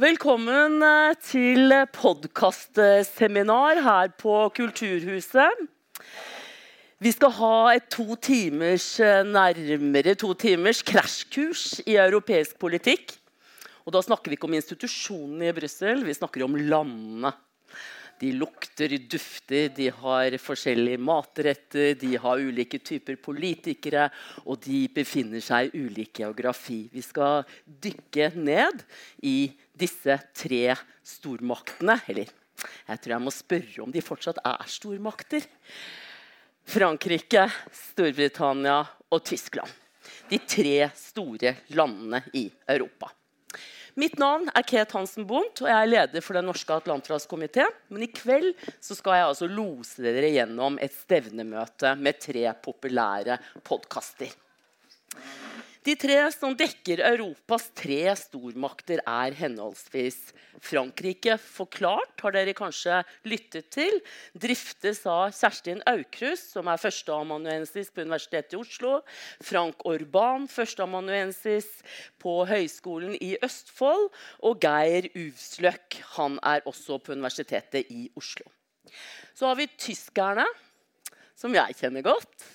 Velkommen eh, til podkastseminar her på Kulturhuset. Vi skal ha et to timers, eh, nærmere to timers krasjkurs i europeisk politikk. Og da snakker vi ikke om institusjonene i Brussel, vi snakker om landene. De lukter, dufter, de har forskjellige matretter, de har ulike typer politikere, og de befinner seg i ulik geografi. Vi skal dykke ned i disse tre stormaktene. Eller jeg tror jeg må spørre om de fortsatt er stormakter. Frankrike, Storbritannia og Tyskland. De tre store landene i Europa. Mitt navn er Ket Hansen Bondt, og jeg er leder for Den norske atlanterhavskomité. Men i kveld skal jeg altså lose dere gjennom et stevnemøte med tre populære podkaster. De tre som dekker Europas tre stormakter, er henholdsvis Frankrike forklart, har dere kanskje lyttet til. Driftes av Kjerstin Aukrust, som er førsteamanuensis på Universitetet i Oslo. Frank Orban, førsteamanuensis på Høgskolen i Østfold. Og Geir Uvsløk, han er også på Universitetet i Oslo. Så har vi tyskerne, som jeg kjenner godt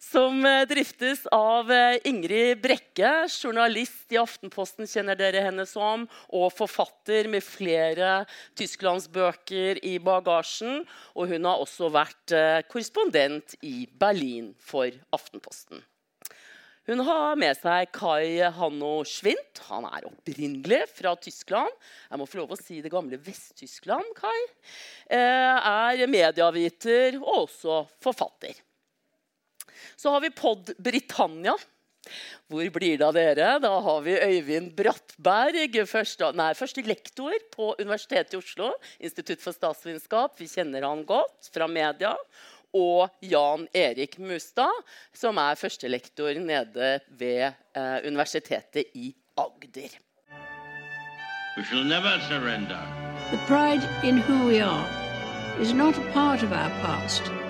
som eh, driftes av eh, Ingrid Brekke, journalist i Aftenposten, kjenner dere henne som, og forfatter med flere tysklandsbøker i bagasjen. Og hun har også vært eh, korrespondent i Berlin for Aftenposten. Hun har med seg Kai Hanno Schwint. Han er opprinnelig fra Tyskland. Jeg må få lov å si det gamle Vest-Tyskland, Kai. Er medieviter og også forfatter. Så har vi Pod Britannia. Hvor blir det av dere? Da har vi Øyvind Brattberg, første, nei, første lektor på Universitetet i Oslo. Institutt for statsvitenskap. Vi kjenner han godt fra media. Og Jan Erik Mustad, som er førstelektor nede ved eh, Universitetet i Agder. We shall never surrender. The pride in who we are is not a part of our past.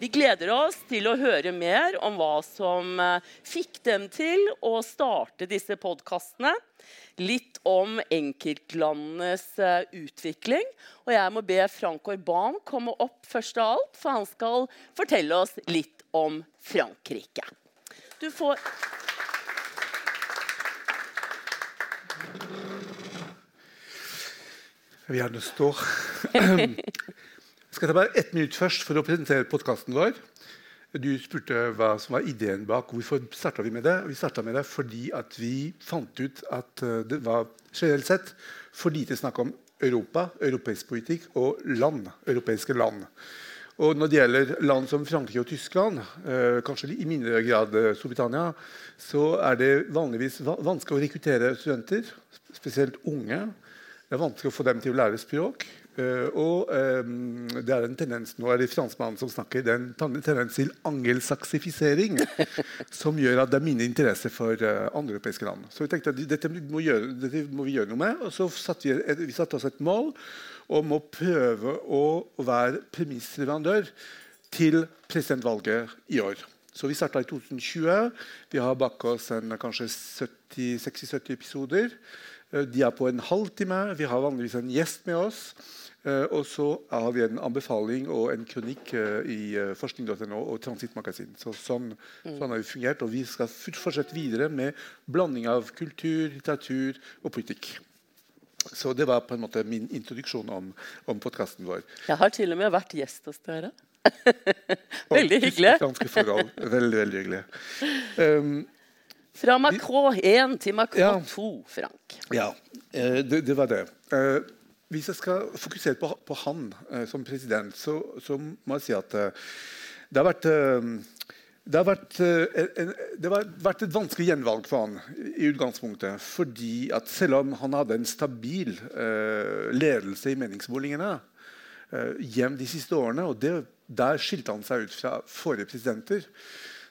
Vi gleder oss til å høre mer om hva som eh, fikk dem til å starte disse podkastene. Litt om enkeltlandenes eh, utvikling. Og jeg må be Frank Orban komme opp først av alt, for han skal fortelle oss litt om Frankrike. Du får Vi vil gjerne stå. Jeg skal ta bare ett minutt først for å presentere podkasten vår. Du spurte hva som var ideen bak. Hvorfor starta vi med det? Vi starta med det fordi vi fant ut at eh, det var generelt sett for lite snakk om Europa, europeisk politikk og land, europeiske land. Og når det gjelder land som Frankrike og Tyskland, eh, kanskje i mindre grad eh, Storbritannia, så er det vanligvis vanskelig å rekruttere studenter, spesielt unge. Det er vanskelig å få dem til å lære språk. Uh, og um, det er en tendens nå er det franskmannen som snakker, det er en tendens til angelsaksifisering som gjør at det er mindre interesse for uh, andre europeiske land. Så vi tenkte at dette må, gjøre, dette må, vi gjøre noe med. Og så satte vi, et, vi satte oss et mål om å prøve å være premissleverandør til presidentvalget i år. Så vi starta i 2020. Vi har bak oss en, kanskje 60-70 episoder. Eh, de er på en halvtime. Vi har vanligvis en gjest med oss. Uh, og så har vi en anbefaling og en kronikk uh, i forskning.no og Transittmagasin. Så sånn, mm. sånn, har vi fungert, og vi skal fortsette videre med blanding av kultur, litteratur og politikk. Så det var på en måte min introduksjon om, om podkasten vår. Jeg har til og med vært gjest hos dere. veldig hyggelig. Veldig, veldig hyggelig. Um, Fra Macron 1 til Macron ja, 2, Frank. Ja, det, det var det. Uh, hvis jeg skal fokusere på, på han eh, som president, så, så, må jeg si at eh, det har vært eh, det har, vært, eh, det har vært et vanskelig gjenvalg for han i utgangspunktet. fordi at Selv om han hadde en stabil eh, ledelse i meningsmålingene eh, de siste årene, og det, der skilte han seg ut fra forrige presidenter,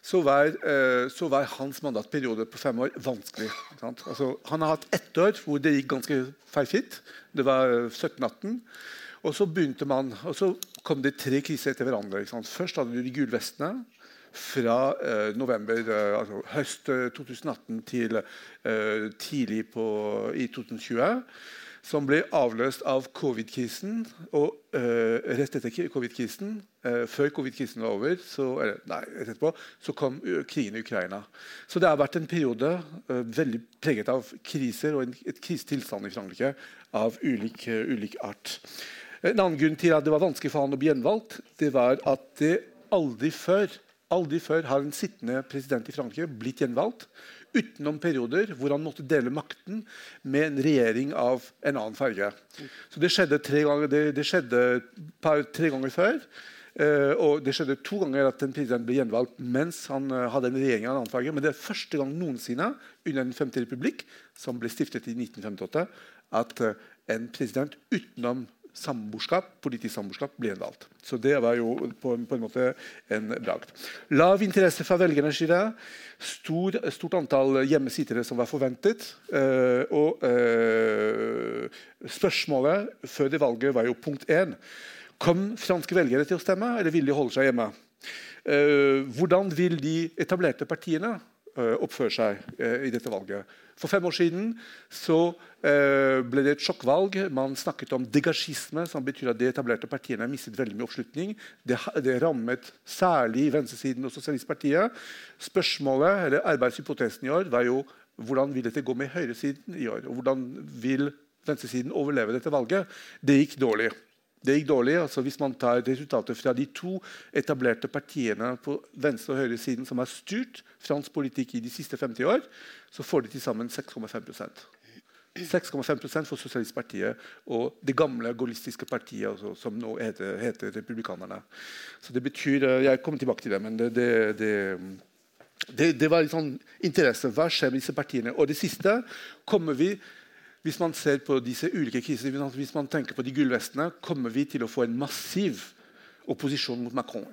så var, eh, så var hans mandatperiode på fem år vanskelig. Altså, han har hatt ett år hvor det gikk ganske feilfritt. Det var 17-18. Og så begynte man, og så kom det tre kriser etter hverandre. Først hadde du de gule vestene fra eh, november, eh, altså høst 2018 til eh, tidlig på, i 2020 som ble avløst av covid-krisen. Og uh, rett etter covid-krisen, uh, før covid-krisen var over, så, eller, nei, etterpå, så kom uh, krigen i Ukraina. Så det har vært en periode veldig preget av kriser og en et krisetilstand i Frankrike av ulik, ulik, art. En annen grunn til at det var vanskelig for han å bli gjenvalgt, det var at det aldri før, aldri før har en sittende president i Frankrike blitt gjenvalgt utenom perioder hvor han måtte dele makten med en regjering av en annen farge. Så Det skjedde tre ganger, det, det skjedde par, tre ganger før. Uh, og Det skjedde to ganger at en president ble gjenvalgt mens han uh, hadde en regjering av en annen farge. Men det er første gang noensinne under Den femte republikk, som ble stiftet i 1958, at uh, en president utenom samboerskap, politisk samboerskap ble gjenvalgt. Så det var jo på, på en måte en bragd. Lav interesse fra velgernes side. Stor, stort antall hjemmesittere som var forventet. Uh, og uh, spørsmålet før det valget var jo punkt én. Kom franske velgere til å stemme, eller vil de holde seg hjemme? Uh, hvordan vil de etablerte partiene oppføre seg i dette valget? For fem år siden så, eh, ble det et sjokkvalg. Man snakket om degasjisme, som betyr at de etablerte partiene har mistet veldig mye oppslutning. Det, det rammet særlig venstresiden og Sosialistpartiet. Spørsmålet, eller Arbeidshypotesen i år var jo hvordan vil dette gå med høyresiden i år? og Hvordan vil venstresiden overleve dette valget? Det gikk dårlig. Det gikk dårlig. altså Hvis man tar resultatet fra de to etablerte partiene på venstre- og høyresiden som har styrt fransk politikk i de siste 50 år, så får de til sammen 6,5% 6,5% for Sosialistpartiet og det gamle gaullistiske partiet, altså, som nå heter, heter, Republikanerne. Så det betyr, eh, Jeg kommer tilbake til det, men det, det, det, det, det var litt sånn interesse. Hva skjer med disse partiene? Og det siste kommer vi hvis man ser på disse ulike krisene, hvis man tenker på de gullvestene, kommer vi til å få en massiv opposisjon mot Macron.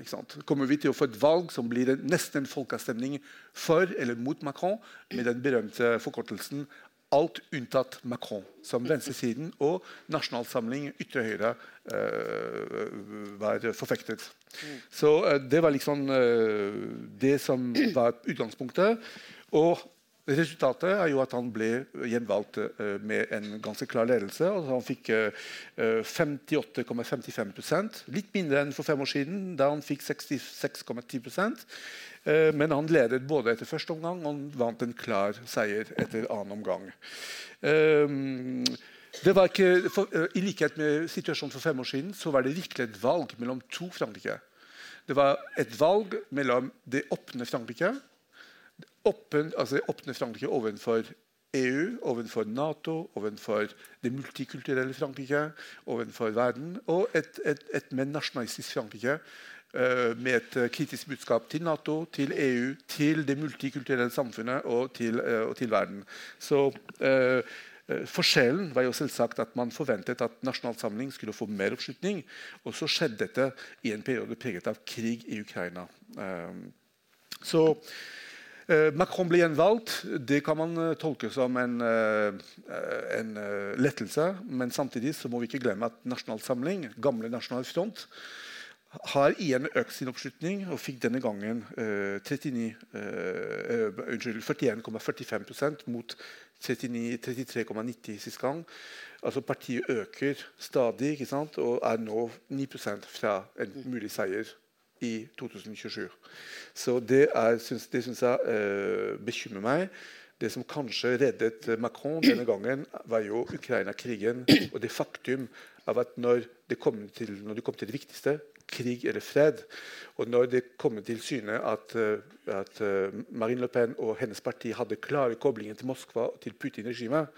Kommer vi til å få et valg som blir nesten en folkeavstemning for eller mot Macron, med den berømte forkortelsen alt unntatt Macron, som venstresiden og Nasjonal Samling, ytre høyre, uh, var forfektet. Mm. Så uh, det var liksom uh, det som var utgangspunktet. Og Resultatet er jo at han ble gjenvalgt uh, med en ganske klar ledelse. og han fikk uh, 58,55% litt mindre enn for fem år siden, da han fikk 66,10 uh, Men han ledet både etter første omgang og han vant en klar seier etter annen omgang. Det var ikke, for, I likhet med situasjonen for fem år siden så var det virkelig et valg mellom to Frankrike. Det var et valg mellom det åpne Frankrike åpen, altså åpne Frankrike overfor EU, overfor Nato, overfor det multikulturelle Frankrike, overfor verden, og et, et, et mer nasjonalistisk Frankrike uh, med et uh, kritisk budskap til Nato, til EU, til det multikulturelle samfunnet og til, uh, og til verden. Så Forskjellen var jo selvsagt at man forventet at Nasjonal Samling skulle få mer oppslutning. Og så skjedde dette i en periode preget av krig i Ukraina. så Eh, Macron ble gjenvalgt. Det kan man eh, tolke som en, eh, en lettelse. Men samtidig så må vi ikke glemme at Nasjonal Samling, gamle Nasjonal Front, har igjen økt sin oppslutning og fikk denne gangen uh, 41,45% mot 33,90 sist gang. Altså Partiet øker stadig og er nå 9% fra en mulig seier i 2027. Så det, synes, det synes jeg uh, bekymrer meg. Det som kanskje reddet Macron denne gangen, var jo Ukraina-krigen og det faktum av at når det kom til, når det, kom til det viktigste, krig eller fred, og når det kom til syne at, uh, at uh, Marine Le Pen og hennes parti hadde klare koblinger til Moskva og til Putin-regimet,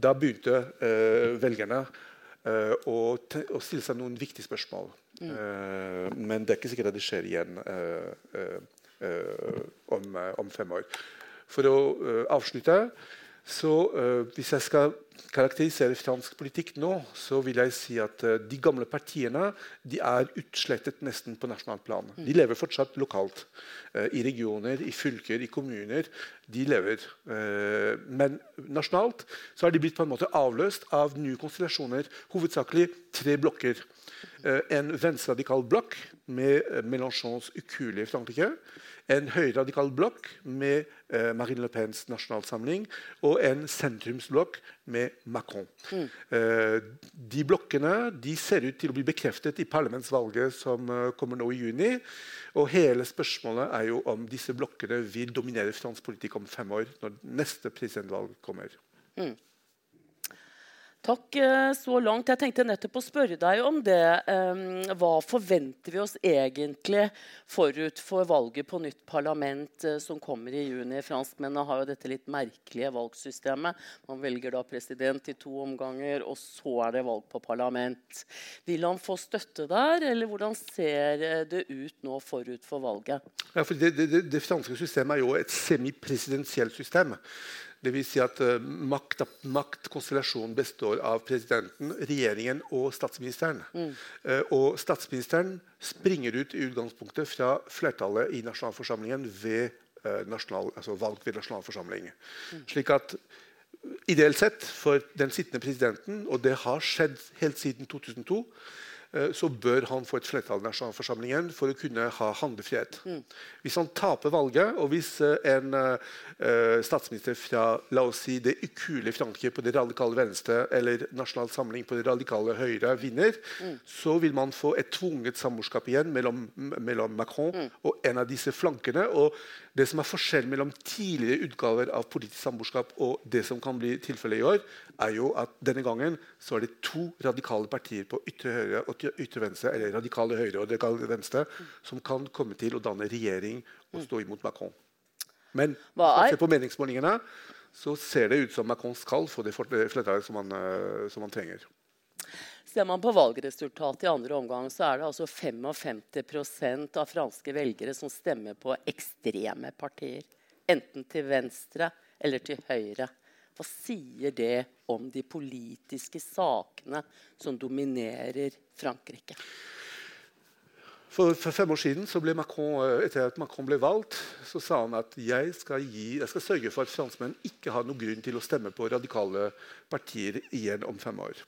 da begynte velgerne å, og stille seg noen viktige spørsmål. Mm. men det er ikke sikkert at det skjer igjen eh, eh, om, om, fem år. For å avslutte så Hvis jeg skal karakterisere fransk politikk nå, så vil jeg si at uh, de gamle partiene de er utslettet nesten på nasjonalt plan. De lever fortsatt lokalt. Uh, I regioner, i fylker, i kommuner. De lever. Men nasjonalt så er de blitt på en måte avløst av nye konstellasjoner. Hovedsakelig tre blokker. en venstreradikal blokk med Mélenchons ukuelige Frankrike en høyradikal blokk med eh, Marine Le Pens nasjonalsamling og en sentrumsblokk med Macron. Mm. Eh, de blokkene de ser ut til å bli bekreftet i parlamentsvalget som eh, kommer nå i juni. Og hele spørsmålet er jo om disse blokkene vil dominere fransk politikk om fem år, når neste presidentvalg kommer. Mm. Takk eh, så langt. Jeg tenkte nettopp å spørre deg om det. Ehm, hva forventer vi oss egentlig forut for valget på nytt parlament eh, som kommer i juni? Franskmennene har jo dette litt merkelige valgsystemet. Man velger da president i to omganger, og så er det valg på parlament. Vil han få støtte der, eller hvordan ser eh, det ut nå forut for valget? Ja, for det, det, det franske systemet er jo et semipresidensielt system. Dvs. Si at uh, makt, maktkonstellasjonen består av presidenten, regjeringen og statsministeren. Mm. Uh, og statsministeren springer ut i utgangspunktet fra flertallet i nasjonalforsamlingen ved uh, nasjonal, altså valg ved nasjonalforsamling. Mm. Slik at ideelt sett for den sittende presidenten, og det har skjedd helt siden 2002 Eh, så bør han få et flertall i nasjonalforsamlingen for å kunne ha handlefrihet. Mm. Hvis han taper valget, og hvis eh, en uh, statsminister fra la oss si, det ukule Frankrike på det radikale venstre eller Nasjonal Samling på det radikale høyre vinner, mm. så vil man få et tvunget samboerskap igjen mellom, mellom Macron mm. og en av disse flankene. og det som er forskjellen mellom tidligere utgaver av politisk samboerskap og det som kan bli tilfellet i år, er jo at denne gangen så er det to radikale partier på ytre høyre og ytre venstre, eller radikale høyre og radikale venstre, som kan komme til å danne regjering og stå imot Macron. Men se på meningsmålingene så ser det ut som Macron skal få det flertallet som, uh, som han trenger. Ser man på valgresultatet i andre omgang, så er det altså 55% av franske velgere som stemmer på ekstreme partier. Enten til venstre eller til høyre. Hva sier det om de politiske sakene som dominerer Frankrike? For, for, fem år siden, Macron, eh, etter at Macron ble valgt, så sa han at jeg skal, gi, jeg skal sørge for at franskmenn ikke har noen grunn til å stemme på radikale partier igjen om fem år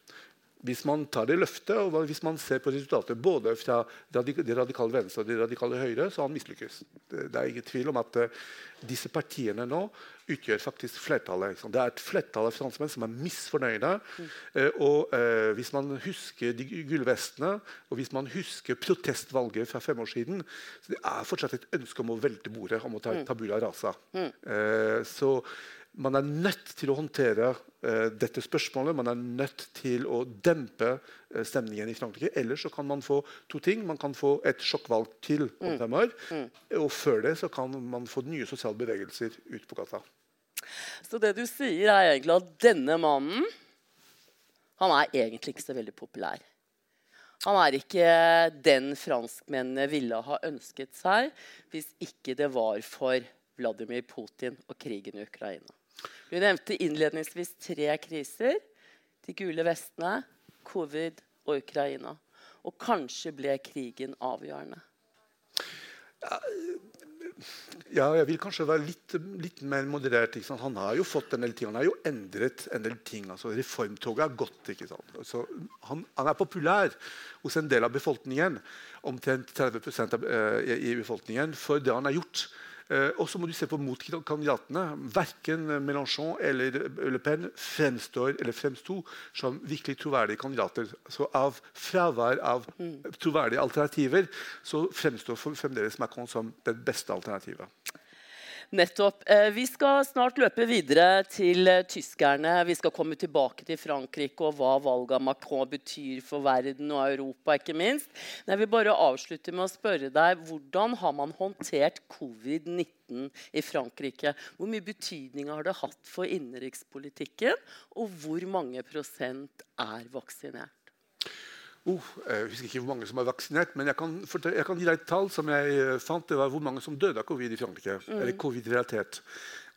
hvis man tar det løftet, og hvis man ser på resultatet både fra det radikale venstre og det radikale høyre, så har han mislykkes. Det, er ingen tvil om at uh, disse partiene nå utgjør faktisk flertallet. Liksom. Det er et flertall av franskmenn som er misfornøyde. Mm. Og eh, hvis man husker de gule vestene, og hvis man husker protestvalget fra fem år siden, så det er fortsatt et ønske om å velte bordet, om å ta mm. tabula rasa. Mm. så man er nødt til å håndtere eh, dette spørsmålet. Man er nødt til å dempe eh, stemningen i Frankrike. Ellers kan man få to ting. Man kan få et sjokkvalg til om mm. fem år. Mm. Og før det så kan man få nye sosiale bevegelser ut på gata. Så det du sier, er egentlig at denne mannen han er egentlig ikke så veldig populær. Han er ikke den franskmennene ville ha ønsket seg hvis ikke det var for Vladimir Putin og krigen i Ukraina. Du nevnte innledningsvis tre kriser. De gule vestene, covid og Ukraina. Og kanskje ble krigen avgjørende. Ja, jeg vil kanskje være litt, litt mer moderert. Han har jo fått en del ting. Han har jo endret en del ting. Altså, reformtoget er gått. Altså, han, han, er populær hos en del av befolkningen. Omtrent 30 av, eh, i befolkningen for det han har gjort. Eh, og så må du se på motkandidatene. Verken Mélenchon eller Le Pen fremstår eller fremsto som virkelig troverdige kandidater. Så av fravær av mm. troverdige alternativer så fremstår fremdeles Macron som det beste alternativet. Nettopp. Eh, vi skal snart løpe videre til eh, tyskerne. Vi skal komme tilbake til Frankrike og hva valget av Macron betyr for verden og Europa. ikke minst. Men jeg vil bare avslutte med å spørre deg, Hvordan har man håndtert covid-19 i Frankrike? Hvor mye betydning har det hatt for innenrikspolitikken? Og hvor mange prosent er vaksinert? Oh, Jeg husker ikke hvor mange som er vaksinert, men jeg kan, jeg kan gi deg et tall som jeg eh, fant. Det var hvor mange som døde av covid i Frankrike. Eller covid-relatert.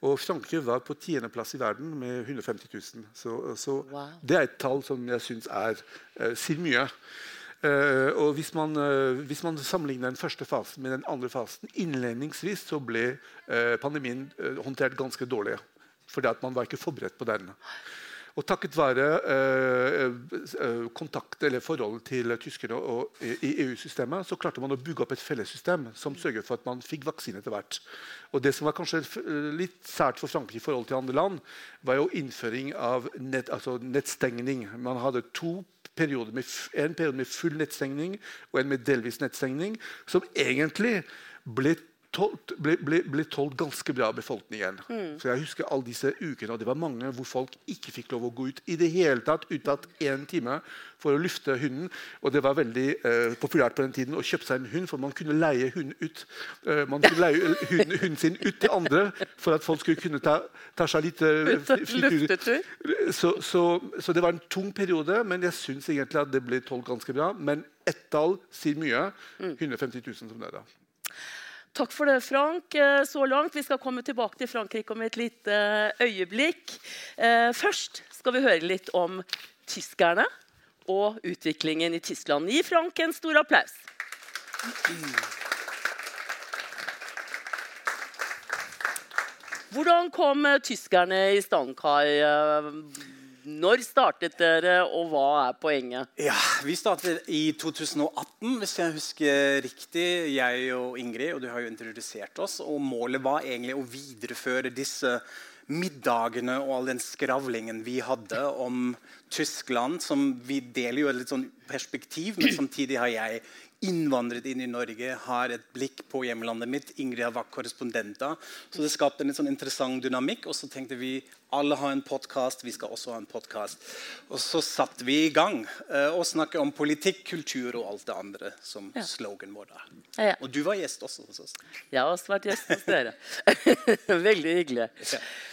Og Frankrike var på tiendeplass i verden med 150 000. Så, så Wow. det er et tall som jeg syns er, eh, sier mye. Eh, og hvis man, eh, hvis man sammenligner den første fasen med den andre fasen Innledningsvis så ble eh, pandemien håndtert ganske dårlig. Fordi at man var ikke forberedt på den. Og takket være eh, eh, kontakt eller forholdet til tyskerne og, i EU-systemet, så klarte man å bygge opp et fellessystem som sørget for at man fikk vaksine etter hvert. Og det som var kanskje litt sært for Frankrike i forhold til andre land, var jo innføring av nett, altså nettstengning. Man hadde to perioder med, en periode med full nettstengning og en med delvis nettstengning, som egentlig ble tålt, ble, ble, ble tålt ganske bra av befolkningen. Så jeg husker alle disse ukene, og det var mange hvor folk ikke fikk lov å gå ut i det hele tatt unntatt én time for å lufte hunden. Og det var veldig eh, populært på den tiden å kjøpe seg en hund, for man kunne leie hunden ut. Eh, man kunne leie hunden, hunden sin ut til andre for at folk skulle kunne ta, ta seg litt eh, fri- fritur. Så, så, så det var en tung periode, men jeg syns egentlig at det ble tålt ganske bra. Men ett tall sier mye. 150 000 som da. Takk for det, Frank, eh, så langt. Vi skal komme tilbake til Frankrike om et lite øyeblikk. Eh, Først skal vi høre litt om tyskerne og utviklingen i Tyskland. Gi Frank en stor applaus. Hvordan kom eh, tyskerne i stand, Kai? Når startet dere, og hva er poenget? Ja, Vi startet i 2018, hvis jeg husker riktig. Jeg og Ingrid, og du har jo introdusert oss. Og målet var egentlig å videreføre disse middagene og all den skravlingen vi hadde om Tyskland. som Vi deler jo et litt sånn perspektiv, men samtidig har jeg innvandret inn i Norge, har et blikk på hjemlandet mitt. Ingrid har vært korrespondenter. Så det skapte en litt sånn interessant dynamikk. Og så tenkte vi alle har en podkast, vi skal også ha en podkast. Og så satte vi i gang uh, og snakket om politikk, kultur og alt det andre som slogan vår da. Ja. Og du var gjest også hos oss. Jeg har også vært gjest hos dere. Veldig hyggelig.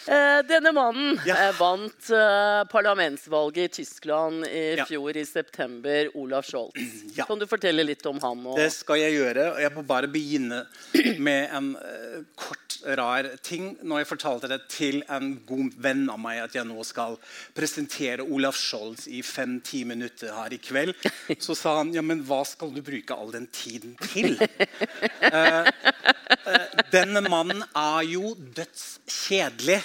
Uh, denne mannen Ja. eh, vant uh, parlamentsvalget i Tyskland i Ja. fjor i september. Olaf Scholz. Ja. Kan du fortelle litt om han? Og... Det skal jeg gjøre. og Jeg må bare begynne med en kort, rar ting. Når jeg fortalte det til en god venn av meg at jeg nå skal presentere Olaf Scholz i fem-ti minutter her i kveld, så sa han ja, men hva skal du bruke all den tiden til? Uh, uh, denne mannen er jo dødskjedelig.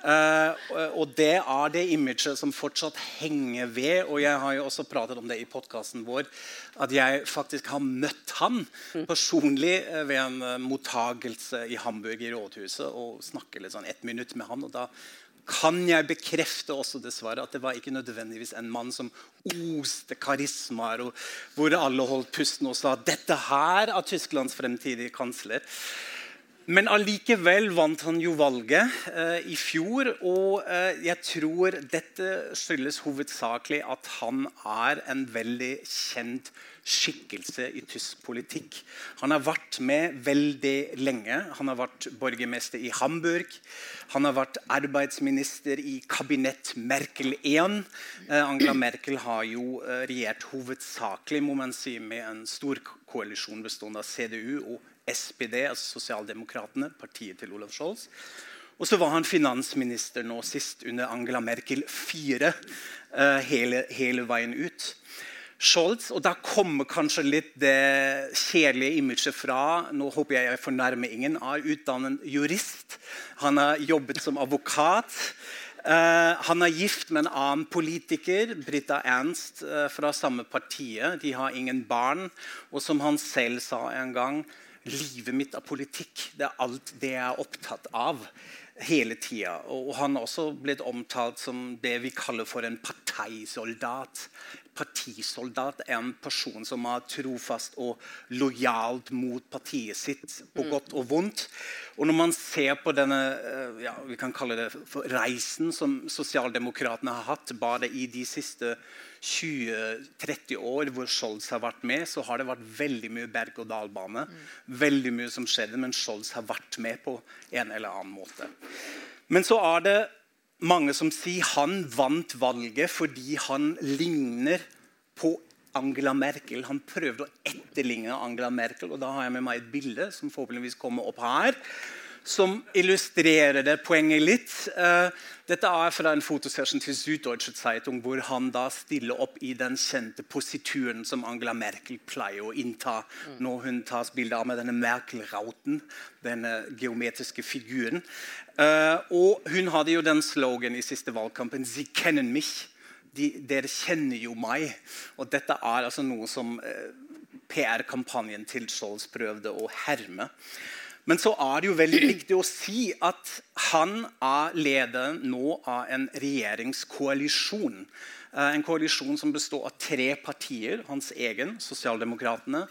Uh, og det er det imaget som fortsatt henger ved. Og jeg har jo også pratet om det i podkasten vår, at jeg faktisk har møtt han personlig eh, ved en mottagelse i Hamburg i rådhuset og snakket litt sånn ett minutt med han. og da kan jeg bekrefte også dessverre at det var ikke nødvendigvis en mann som oste karismaer, og hvor alle holdt pusten og sa dette her er Tysklands fremtidige kansler. Men allikevel vant han jo valget eh, i fjor. Og eh, jeg tror dette skyldes hovedsakelig at han er en veldig kjent skikkelse i tysk politikk. Han har vært med veldig lenge. Han har vært borgermester i Hamburg. Han har vært arbeidsminister i kabinett Merkel 1. Eh, Angela Merkel har jo eh, regjert hovedsakelig må man si, med en stor koalisjon bestående av CDU og SPD, altså Sosialdemokratene, partiet til Olaf Scholz. Og så var han finansminister nå sist under Angela Merkel 4 eh, hele, hele veien ut. Scholz, og Da kommer kanskje litt det kjedelige imaget fra. Nå håper jeg jeg fornærmer ingen. er utdannet jurist. Han har jobbet som advokat. Uh, han er gift med en annen politiker, Britta Ernst, uh, fra samme partiet. De har ingen barn. Og som han selv sa en gang Livet mitt er politikk. Det er alt det jeg er opptatt av hele tida. Og han har også blitt omtalt som det vi kaller for en parteisoldat. Partisoldat er en person som er trofast og lojalt mot partiet sitt på godt og vondt. Og når man ser på denne eh, ja, vi kan kalle det reisen som sosialdemokratene har hatt bare i de siste 20-30 år hvor Scholz har vært med, så har det vært veldig mye berg-og-dal-bane. Veldig mye som skjedde, men Scholz har vært med på en eller annen måte. Men så er det mange som sier han vant valget fordi han ligner på Angela Merkel. Han prøvde å etterligne Angela Merkel, og da har jeg med meg et bilde som forhåpentligvis kommer opp her som illustrerer det poenget litt. Uh, dette er fra en fotosession til Süddeutsche Zeitung, hvor han da stiller opp i den kjente posituren som Angela Merkel pleier å innta når hun tas bilde av med denne Merkel-rauten, denne geometriske figuren. Uh, og hun hadde jo den slogan i siste valgkampen 'Sie kennen mich'. De, dere kjenner jo meg. Og dette er altså noe som uh, PR-kampanjen til Scholz prøvde å herme. Men så er det jo veldig viktig å si at han er lederen nå av en regjeringskoalisjon. Eh, en koalisjon som består av tre partier. Hans egen, Sosialdemokratene.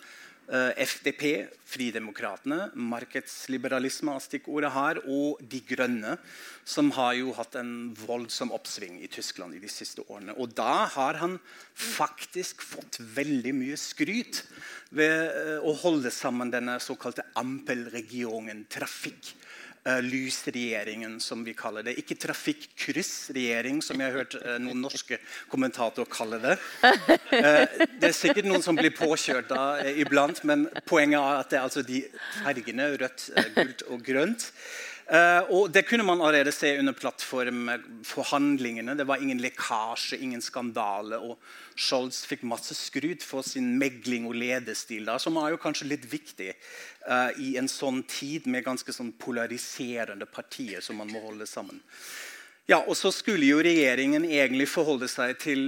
Eh, FDP, Fridemokratene, markedsliberalisme av stikkordet her, og De Grønne, som har jo hatt en voldsom oppsving i Tyskland i de siste årene. Og da har han faktisk fått veldig mye skryt ved eh, å holde sammen denne såkalte Ampel-regionen, trafikk lysregjeringen, som vi kaller det. Ikke trafikkryssregjering, som jeg har hørt uh, noen norske kommentatorer kalle det. Uh, det er sikkert noen som blir påkjørt da iblant, men poenget er at det er altså de fergene, rødt, gult og grønt. Uh, og Det kunne man allerede se under plattformforhandlingene. Det var ingen lekkasje, ingen skandale. og Scholz fikk masse skryt for sin megling og lederstil, da, som er jo kanskje litt viktig uh, i en sånn tid med ganske sånn polariserende partier som man må holde sammen. Ja, og så skulle jo regjeringen egentlig forholde seg til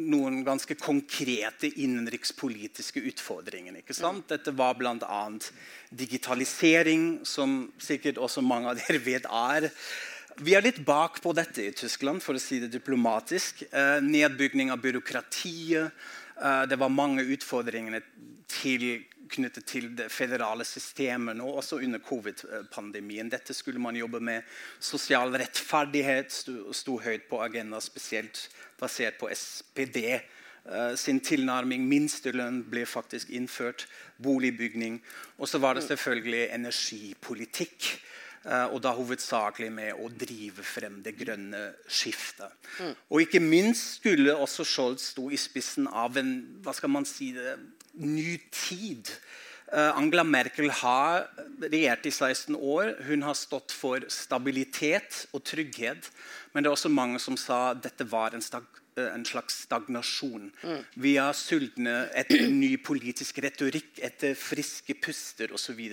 noen ganske konkrete innenrikspolitiske utfordringer. ikke sant? Dette var bl.a. digitalisering, som sikkert også mange av dere vet er. Vi er litt bak på dette i Tyskland, for å si det diplomatisk. Eh, nedbygging av byråkratiet. Eh, det var mange utfordringer til knyttet til det federale systemet nå, også under covid-pandemien. Dette skulle man jobbe med. Sosial rettferdighet sto, høyt på agendaen, spesielt basert på SPD. Eh, sin tilnærming. Minstelønn ble faktisk innført. Boligbygning. Og så var det selvfølgelig energipolitikk. Uh, og da hovedsakelig med å drive frem det grønne skiftet. Mm. Og ikke minst skulle også Scholz stå i spissen av en hva skal man si det, ny tid. Uh, Angela Merkel har regjert i 16 år. Hun har stått for stabilitet og trygghet. Men det er også mange som sa at dette var en, stag, uh, en slags stagnasjon. Mm. Vi er sultne etter ny politisk retorikk, etter friske puster osv.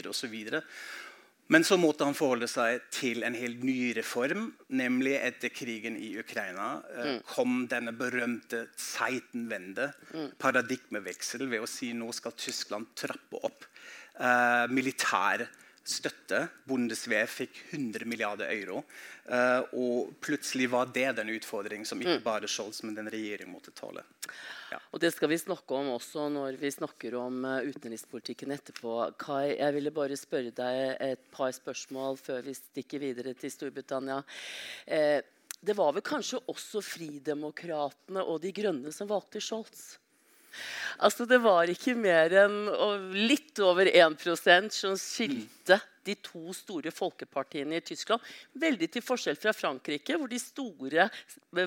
Men så måtte han forholde seg til en helt ny reform. Nemlig etter krigen i Ukraina eh, mm. kom denne berømte Zeitenwende, mm. paradigmeveksel, ved å si nå skal Tyskland trappe opp eh, militær støtte. Bundeswehr fikk 100 milliarder euro. Uh, og plutselig var det den utfordringen som ikke mm. bare Scholz, men den regjeringen måtte tåle. Ja. Og Det skal vi snakke om også når vi snakker om uh, utenrikspolitikken etterpå. Kai, jeg ville bare spørre deg et par spørsmål før vi stikker videre til Storbritannia. Uh, det var vel kanskje også Fridemokratene og De Grønne som valgte Scholz? Altså, det var ikke mer enn litt over 1% som skilte de to store folkepartiene i Tyskland. Veldig til forskjell fra Frankrike, hvor de store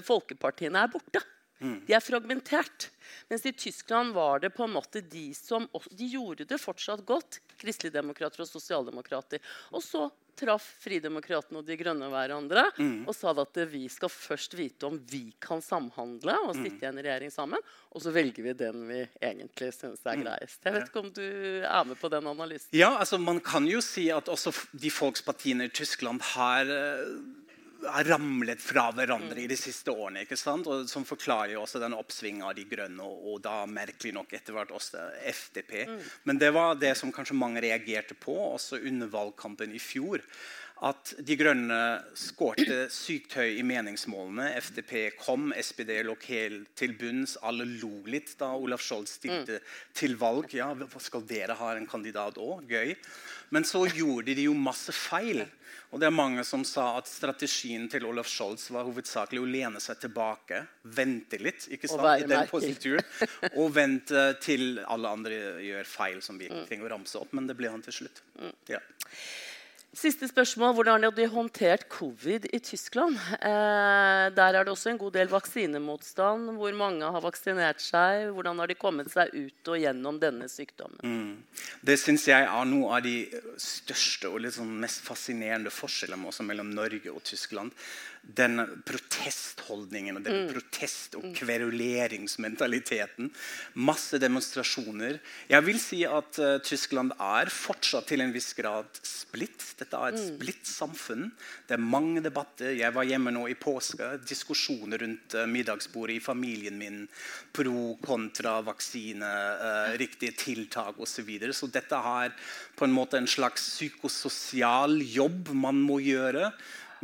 folkepartiene er borte. Mm. De er fragmentert. Mens i Tyskland var det på en måte de som De gjorde det fortsatt godt, kristeligdemokrater og sosialdemokrater. Og så traff Fridemokratene og De Grønne hverandre mm. og sa at vi skal først vite om vi kan samhandle og mm. sitte i en regjering sammen. Og så velger vi den vi egentlig syns er mm. greiest. Jeg vet ikke om du er med på den analysen? Ja, altså Man kan jo si at også de folkspartiene i Tyskland har uh, har ramlet fra hverandre mm. i de siste årene. ikke sant? Og Som forklarer jo også den oppsvinget av De grønne, og, og, da merkelig nok etter hvert også FDP. Mm. Men det var det som kanskje mange reagerte på også under valgkampen i fjor. At De grønne skårte sykt høy i meningsmålene. FDP kom, SPD lå helt til bunns. Alle lo litt da Olaf Scholz stilte mm. til valg. Ja, skal dere ha en kandidat òg? Gøy. Men så gjorde de jo masse feil. Og det er mange som sa at Strategien til Olaf Scholz var hovedsakelig å lene seg tilbake, vente litt ikke sant, i den posituren, og vente til alle andre gjør feil som vi mm. trenger å ramse opp. Men det ble han til slutt. Mm. Ja. Siste spørsmål. Hvordan har de håndtert covid i Tyskland? Eh, der er det også en god del vaksinemotstand. Hvor mange har vaksinert seg? Hvordan har de kommet seg ut og gjennom denne sykdommen? Mm. Det syns jeg er noe av de største og liksom mest fascinerende forskjellene mellom Norge og Tyskland den protestholdningen og den mm. protest- og mm. kveruleringsmentaliteten. Masse demonstrasjoner. Jeg vil si at uh, Tyskland er fortsatt til en viss grad splitt. Dette er et mm. splitt samfunn. Det er mange debatter. Jeg var hjemme nå i påske. Diskusjoner rundt uh, middagsbordet i familien min. Pro, kontra vaksine, uh, riktige tiltak osv. Så, videre. så dette har på en måte en slags psykososial jobb man må gjøre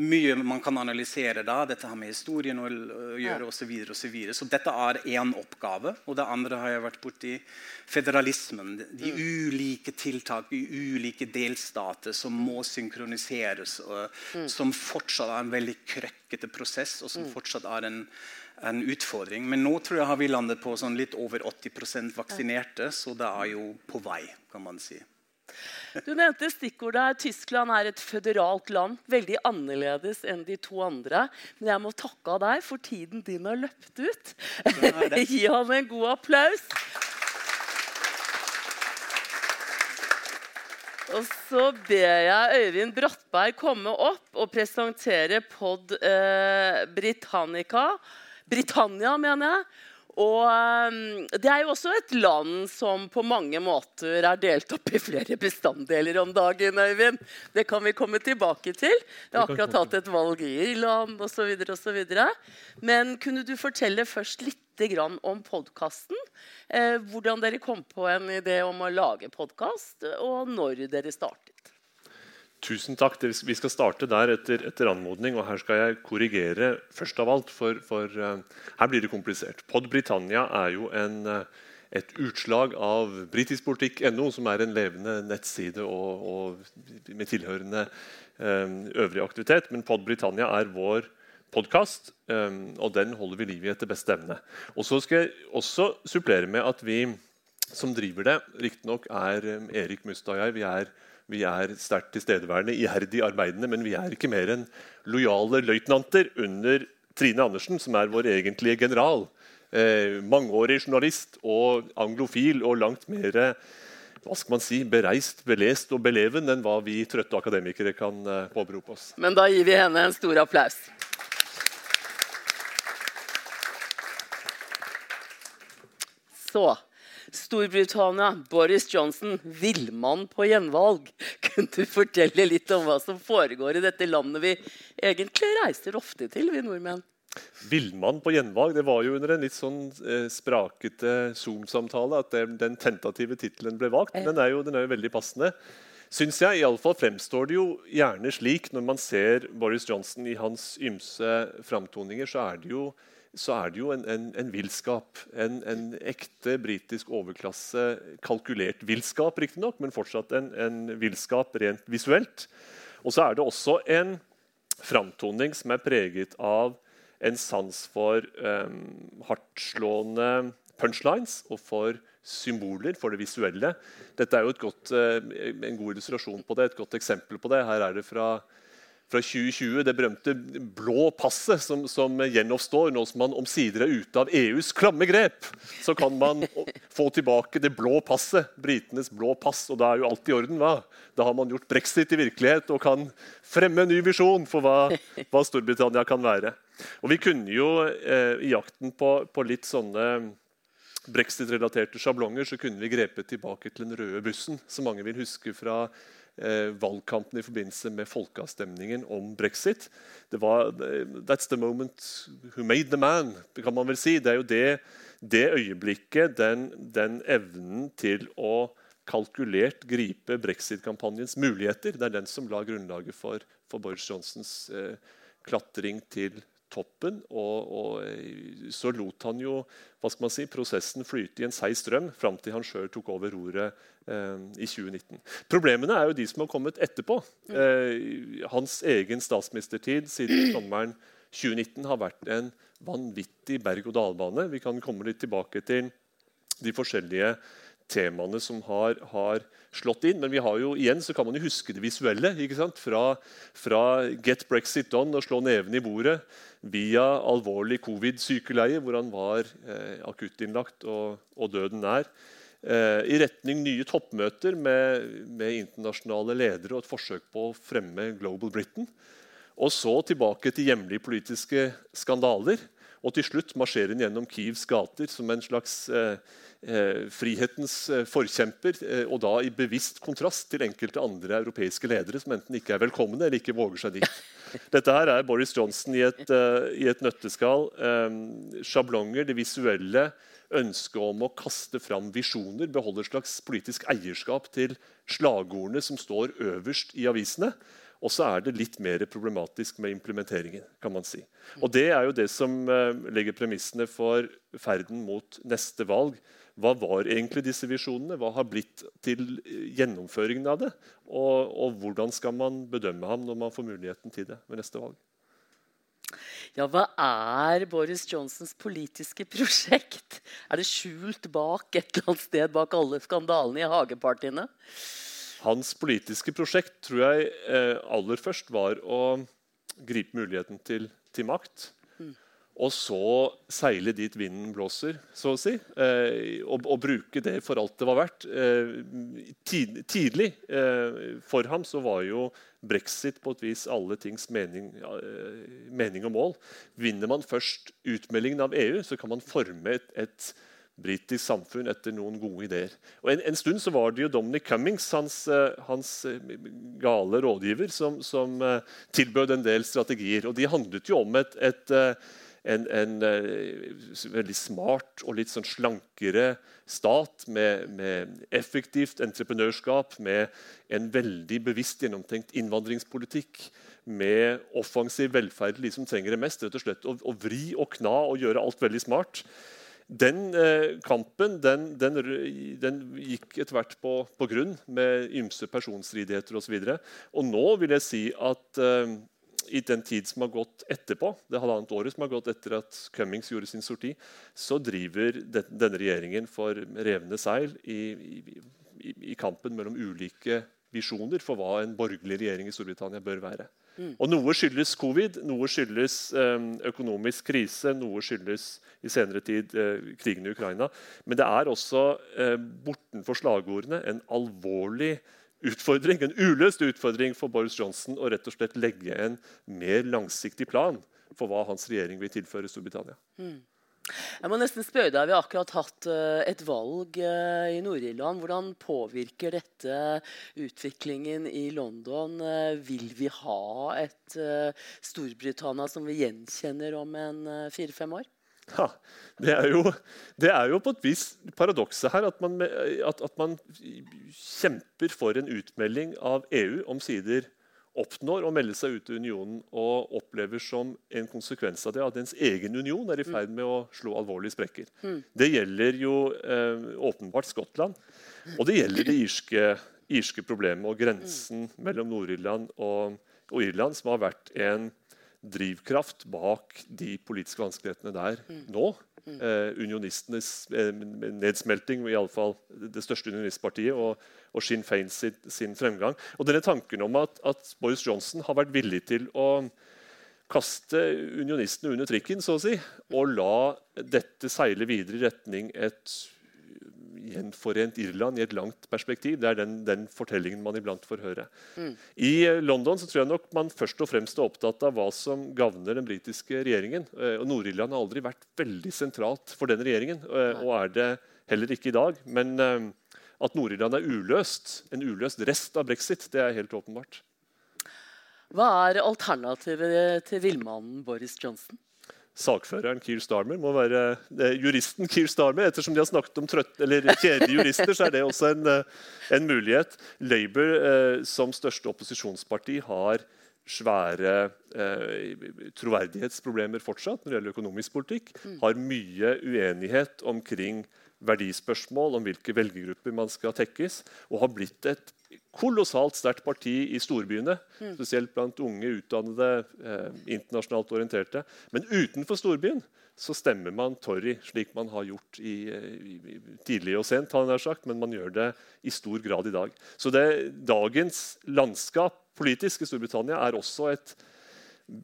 mye man kan analysere da. Dette har med historien å gjøre osv. Så, videre, og så, videre. så dette er én oppgave. Og det andre har jeg vært borti federalismen. De mm. ulike tiltak i ulike delstater som må synkroniseres. Og, mm. Som fortsatt er en veldig krøkkete prosess, og som mm. fortsatt er en en utfordring. Men nå tror jeg har vi landet på sånn litt over 80% vaksinerte, så det er jo på vei. kan man si. Du nevnte stikkordet her. Tyskland er et føderalt land. Veldig annerledes enn de to andre. Men jeg må takke av deg, for tiden din har løpt ut. Gi ham en god applaus. Og så ber jeg Øyvind Brattberg komme opp og presentere Pod eh, Britannica. Britannia, mener jeg. Og ehm, Det er jo også et land som på mange måter er delt opp i flere bestanddeler om dagen. Øyvind. Det kan vi komme tilbake til. Vi har akkurat hatt et valg i Irland osv. Men kunne du fortelle først litt om podkasten? Eh, hvordan dere kom på en idé om å lage podkast, og når dere startet? Tusen takk. Vi skal starte der etter, etter, anmodning. og Her skal jeg korrigere først av alt, for, for uh, her blir det komplisert. Pod Britannia er jo en, uh, et utslag av britiskpolitikk.no, som er en levende nettside og, og med tilhørende um, øvrig aktivitet. Men Pod Britannia er vår podkast, um, og den holder vi liv i etter beste evne. Og så skal jeg også supplere med at vi som driver det, riktignok er um, Erik Mustad og jeg. vi er vi er sterkt tilstedeværende, iherdig arbeidende, men vi er ikke mer enn lojale løytnanter under Trine Andersen, som er vår egentlige general. Eh, mangeårig journalist og anglofil og langt mer hva skal man si, bereist, belest og beleven enn hva vi trøtte akademikere kan eh, påberope oss. Men da gir vi henne en stor applaus. Så Storbritannia, Boris Johnson, villmann på gjenvalg. Kunne du fortelle litt om hva som foregår i dette landet vi egentlig reiser ofte til, vi nordmenn? Villmann på gjenvalg det var jo under en litt sånn eh, sprakete Zoom-samtale at den tentative tittelen ble valgt. Den er, jo, den er jo veldig passende. Synes jeg. Iallfall fremstår det jo gjerne slik når man ser Boris Johnson i hans ymse framtoninger, så er det jo så er det jo en, en, en villskap. En, en, ekte britisk overklasse, kalkulert villskap, riktignok, men fortsatt en, en villskap rent visuelt. Og så er det også en framtoning som er preget av en sans for um, hardtslående punchlines og for symboler, for det visuelle. Dette er jo godt, uh, en god illustrasjon på det, et godt eksempel på det. Her er det fra fra 2020, det berømte blå passet som, som gjenoppstår nå som man omsider er ute av EUs klamme grep. Så kan man få tilbake det blå passet, britenes blå pass. Og da er jo alt i orden. hva? Da har man gjort brexit i virkelighet og kan fremme en ny visjon for hva, hva Storbritannia kan være. Og vi kunne jo eh, i jakten på, på litt sånne brexit-relaterte sjablonger så kunne vi grepet tilbake til den røde bussen, som mange vil huske fra valgkampen i forbindelse med folkeavstemningen om brexit. Det var, That's the moment who made the man, kan man vel si. Det er jo det, det øyeblikket, den, den, evnen til å kalkulert gripe brexit-kampanjens muligheter, det er den som la grunnlaget for, for Boris Johnsons eh, klatring til toppen. Og, og, eh, så lot han jo hva skal man si, prosessen flyte i en seig strøm fram til han sjøl tok over roret eh, i 2019. Problemene er jo de som har kommet etterpå. Eh, hans egen statsministertid siden sommeren 2019 har vært en vanvittig berg-og-dal-bane. Vi kan komme litt tilbake til de forskjellige temaene som har, har, slått inn. Men vi har jo, igjen så kan man jo huske det visuelle. ikke sant? Fra, fra Get Brexit Done og slå neven i bordet via alvorlig covid-sykeleie, hvor han var eh, akuttinnlagt og, og døden nær. Eh, I retning nye toppmøter med, med, internasjonale ledere og et forsøk på å fremme Global Britain. Og så tilbake til hjemlige politiske skandaler. Og til slutt marsjerer han gjennom Kievs gater som en slags eh, eh, frihetens eh, forkjemper. Eh, og da i bevisst kontrast til enkelte andre europeiske ledere som enten ikke er velkomne eller ikke våger seg dit. Dette her er Boris Johnson i et, uh, i et nøtteskall. Um, sjablonger, det visuelle, ønsket om å kaste fram visjoner, beholde et slags politisk eierskap til slagordene som står øverst i avisene. Og så er det litt mer problematisk med implementeringen. kan man si. Og Det er jo det som uh, legger premissene for ferden mot neste valg. Hva var egentlig disse visjonene? Hva har blitt til gjennomføringen av det? Og, og, hvordan skal man bedømme ham når man får muligheten til det ved neste valg? Ja, hva er Boris Johnsons politiske prosjekt? Er det skjult bak et eller annet sted bak alle skandalene i hagepartiene? Hans politiske prosjekt tror jeg eh, aller først var å gripe muligheten til, til makt og så seile dit vinden blåser, så å si. Eh, og, og, bruke det for alt det var verdt. Eh, tid, tidlig eh, for ham så var jo brexit på et vis alle tings mening, eh, mening, og mål. Vinner man først utmeldingen av EU, så kan man forme et, et britisk samfunn etter noen gode ideer. Og en, en, stund så var det jo Dominic Cummings, hans, eh, hans eh, gale rådgiver, som, som tilbød en del strategier. Og de handlet jo om et, et en, en veldig smart og litt sånn slankere stat med, med, effektivt entreprenørskap, med en veldig bevisst gjennomtenkt innvandringspolitikk, med offensiv velferd de som trenger det mest. rett og slett, Å, vri og kna og gjøre alt veldig smart. Den eh, kampen den, den, den, gikk etter hvert på, på grunn, med ymse personstridigheter osv. Og, så og nå vil jeg si at eh, i den tid som har gått etterpå, det halvannet året som har gått etter at Cummings gjorde sin sorti, så driver denne regjeringen for revne seil i, i, i, kampen mellom ulike visjoner for hva en borgerlig regjering i Storbritannia bør være. Mm. Og Noe skyldes covid, noe skyldes um, økonomisk krise, noe skyldes i senere tid uh, krigen i Ukraina. Men det er også uh, bortenfor slagordene en alvorlig utfordring, en uløst utfordring for Boris Johnson å rett og slett legge en mer langsiktig plan for hva hans regjering vil tilføre Storbritannia. Mm. Jeg må nesten spørre deg, Vi har akkurat hatt uh, et valg uh, i Nord-Irland. Hvordan påvirker dette utviklingen i London? Uh, vil vi ha et Storbritannia som vi gjenkjenner om en fire-fem år? Ja, det er, jo, det er jo på et vis paradokset her at man, at, at man, kjemper for en utmelding av EU, omsider oppnår å melde seg ut av unionen og opplever som en konsekvens av det at ens egen union er i ferd med å slå alvorlige sprekker. Mm. Det gjelder jo eh, åpenbart Skottland, og det gjelder det irske, irske problemet og grensen mellom Nord-Irland og, og Irland, som har vært en drivkraft bak de politiske vanskelighetene der mm. nå. Mm. Eh, unionistenes eh, nedsmelting, iallfall det største unionistpartiet, og, og Sinn Fein sin, sin, fremgang. Og denne tanken om at, at, Boris Johnson har vært villig til å kaste unionistene under trikken så å si, og la dette seile videre i retning et gjenforent Irland i et langt perspektiv. Det er den, den fortellingen man iblant får høre. Mm. I eh, London så tror jeg nok man først og fremst er opptatt av hva som gagner den britiske regjeringen. Eh, og Nord-Irland har aldri vært veldig sentralt for den regjeringen, eh, og er det heller ikke i dag. Men at Nord-Irland er uløst, en uløst rest av brexit, det er helt åpenbart. Hva er alternativet til villmannen Boris Johnson? Sakføreren Keir Starmer må være eh, juristen Keir Starmer. Ettersom de har snakket om trøtt, eller kjedelige jurister, så er det også en, eh, en mulighet. Labour eh, som største opposisjonsparti har svære eh, troverdighetsproblemer fortsatt når det gjelder økonomisk politikk. Mm. Har mye uenighet omkring verdispørsmål, om hvilke velgergrupper man skal tekkes. Og har blitt et kolossalt sterkt parti i storbyene. Spesielt blant unge, utdannede, eh, internasjonalt orienterte. Men utenfor storbyen så stemmer man Torry, slik man har gjort i, i, i tidlig og sent. har sagt, Men man gjør det i stor grad i dag. Så det, dagens landskap politisk i Storbritannia er også et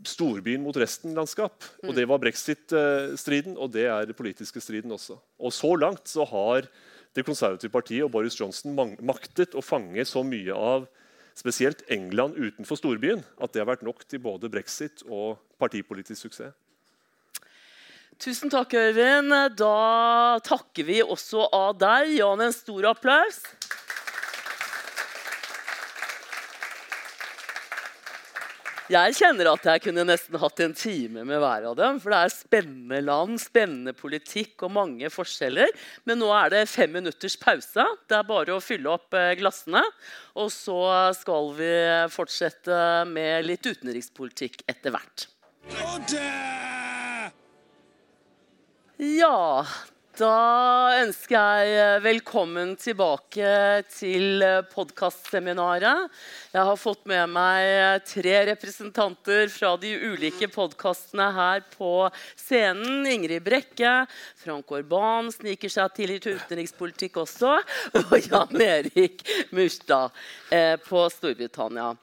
storbyen mot resten-landskap. Og Det var brexit-striden, og det er den politiske striden også. Og Så langt så har Det konservative partiet og Boris Johnson maktet å fange så mye av spesielt England utenfor storbyen at det har vært nok til både brexit og partipolitisk suksess. Tusen takk, Øyvind. Da takker vi også av deg. Jan, en stor applaus. Jeg kjenner at jeg kunne nesten hatt en time med hver av dem. For det er spennende land, spennende politikk og mange forskjeller. Men nå er det fem minutters pause. Det er bare å fylle opp eh, glassene. Og så skal vi fortsette med litt utenrikspolitikk etter hvert. Ja, da ønsker jeg velkommen tilbake til podkastseminaret. Jeg har fått med meg tre representanter fra de ulike podkastene her på scenen. Ingrid Brekke, Frank Orban sniker seg til i utenrikspolitikk også. Og Jan Erik Murstad eh, på Storbritannia.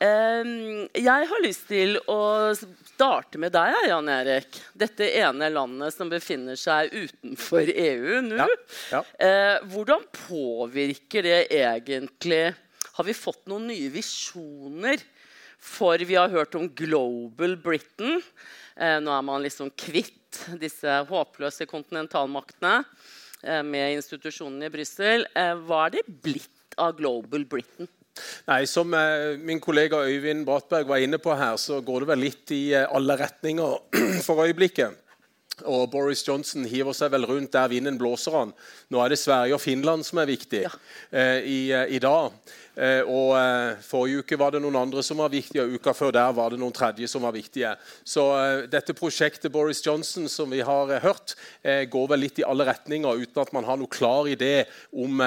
Jeg har lyst til å starte med deg, Jan Erik. Dette ene landet som befinner seg utenfor EU nå. Ja, ja. Eh, hvordan påvirker det egentlig Har vi fått noen nye visjoner? For vi har hørt om Global Britain. Eh, nå er man liksom kvitt disse håpløse kontinentalmaktene eh, med institusjonene i Brussel. Hva er det blitt av Global Britain? Nei, Som eh, min kollega Øyvind Brattberg var inne på her, så går det vel litt i eh, alle retninger for øyeblikket. Og Boris Johnson hiver seg vel rundt der vinden blåser han. Nå er det Sverige og Finland som er viktig ja. eh, i, i, dag. Eh, og eh, Forrige uke var det noen andre som var viktige, og uka før der var det noen tredje som var viktige. Så eh, dette prosjektet Boris Johnson som vi har hørt, går vel litt i alle retninger uten at man har noe klar idé om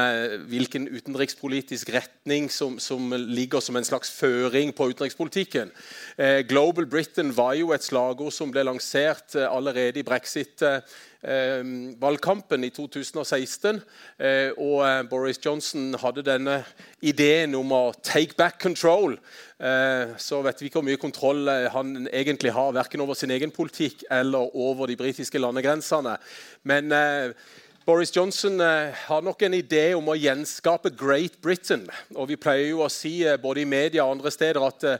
hvilken utenrikspolitisk retning som, som ligger som en slags føring på utenrikspolitikken. Global Britain var jo et slagord som ble lansert allerede i brexit valgkampen i 2016. Eh, og eh, Boris Johnson hadde denne ideen om å 'take back control'. Så vet vi ikke hvor mye kontroll han egentlig har, verken over sin egen politikk eller over de britiske landegrensene. Men Boris Johnson har nok en idé om å gjenskape Great Britain. Og vi pleier jo å si både i media og andre steder at eh,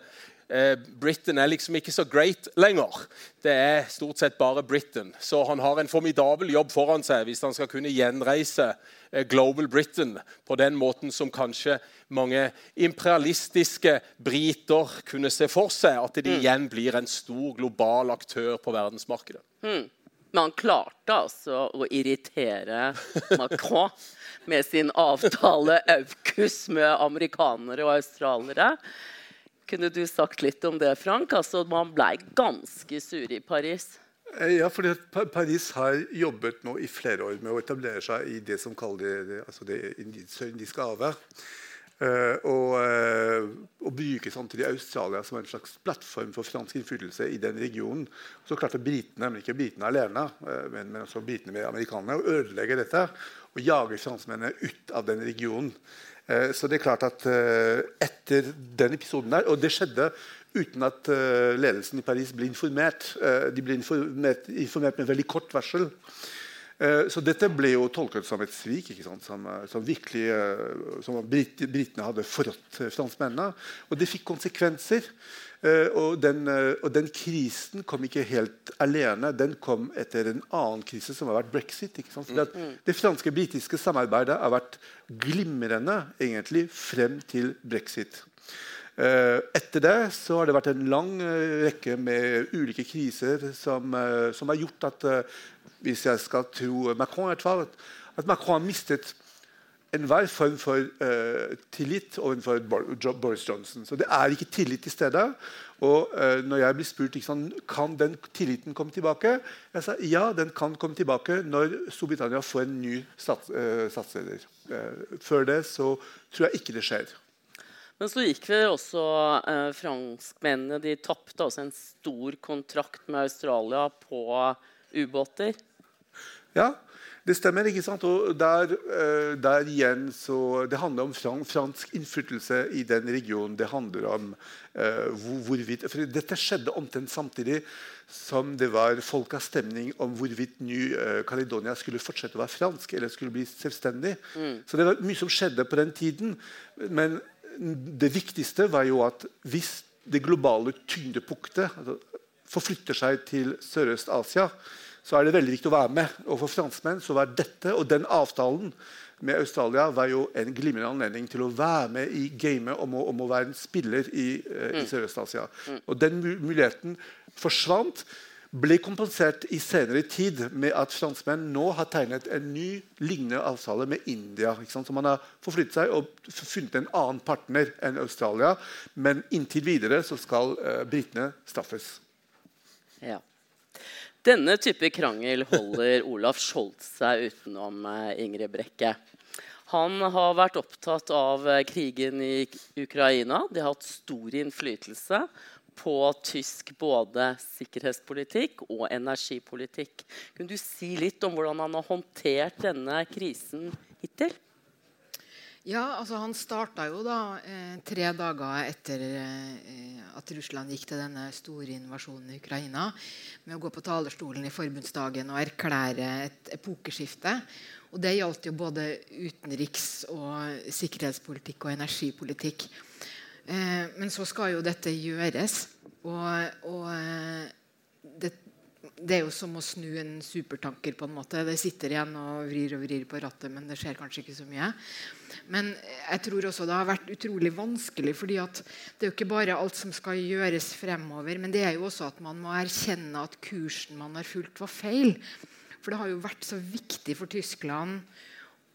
Britain er liksom ikke så great lenger. Det er stort sett bare Britain. Så han har en formidabel jobb foran seg hvis han skal kunne gjenreise eh, Global Britain på den måten som kanskje mange imperialistiske briter kunne se for seg. At de mm. igjen blir en stor global aktør på verdensmarkedet. Mm. Men han klarte altså å irritere Macron med sin avtale AUKUS med amerikanere og australiere. Kunne du sagt litt om det, Frank? Altså, man ble ganske sur i Paris. Eh, ja, fordi Paris har jobbet nå i flere år med å etablere seg i det som kalles det, altså det indiske havet. Uh, og, uh, og bruke samtidig Australia som en slags plattform for fransk innflytelse i den regionen. Så klarte britene, men ikke britene alene, men, men, også britene med amerikanerne, å ødelegge dette og jage franskmennene ut av den regionen. Eh, så det er klart at eh, etter den episoden der Og det skjedde uten at eh, ledelsen i Paris ble informert. De ble informert, informert med veldig kort varsel. Så dette ble jo tolket som et svik, som, som, virkelig, som britene hadde forrådt franskmennene. Og det fikk konsekvenser. Uh, og, den, uh, og, den, krisen kom ikke helt alene. Den kom etter en annen krise, som har vært brexit. Mm. Det franske-britiske samarbeidet har vært glimrende egentlig frem til brexit. Uh, etter det så har det vært en lang rekke med ulike kriser som, som har gjort at hvis jeg skal tro Macron, i hvert fall, at Macron har mistet enhver form for uh, tillit overfor Boris Johnson. Så det er ikke tillit til stede. Og uh, når jeg blir spurt liksom, kan den tilliten komme tilbake, jeg sa ja, den kan komme tilbake når Storbritannia får en ny stats, uh, statsleder. før det så tror jeg ikke det skjer. Men så gikk vi også eh, franskmennene De tapte også en stor kontrakt med Australia på ubåter. Ja, det stemmer. ikke sant? Og der, eh, der igjen så Det handler om fransk innflytelse i den regionen. Det handler om eh, hvorvidt For dette skjedde omtrent samtidig som det var folkeavstemning om hvorvidt Ny-Caledonia eh, skulle fortsette å være fransk eller skulle bli selvstendig. Mm. Så det var mye som skjedde på den tiden. Men det viktigste var jo at hvis det globale tyngdepunktet altså, forflytter seg til Sørøst-Asia, så er det veldig viktig å være med. Og for franskmenn så var dette og den avtalen med Australia var jo en glimrende anledning til å være med i gamet om om å være en spiller i, uh, i mm. Sørøst-Asia. Mm. Og den muligheten forsvant. Ble kompensert i senere tid med at franskmenn nå har tegnet en ny lignende avtale med India. Så man har forflyttet seg og funnet en annen partner enn Australia. Men inntil videre så skal uh, britene straffes. Ja. Denne type krangel holder Olaf Scholz seg utenom eh, Ingrid Brekke. Han har vært opptatt av eh, krigen i Ukraina. Det har hatt stor innflytelse på tysk både sikkerhetspolitikk og energipolitikk. Kunne du si litt om hvordan han har håndtert denne krisen hittil? Ja, altså Han starta jo da eh, tre dager etter eh, at Russland gikk til denne store invasjonen i Ukraina, med å gå på talerstolen i forbundsdagen og erklære et epokeskifte. Og det gjaldt jo både utenriks- og sikkerhetspolitikk og energipolitikk. Eh, men så skal jo dette gjøres. Og, og eh, det det er jo som å snu en supertanker. på en måte. Det sitter igjen og vrir og vrir på rattet, men det skjer kanskje ikke så mye. Men jeg tror også det har vært utrolig vanskelig. fordi Det er jo ikke bare alt som skal gjøres fremover, men det er jo også at man må erkjenne at kursen man har fulgt, var feil. For det har jo vært så viktig for Tyskland.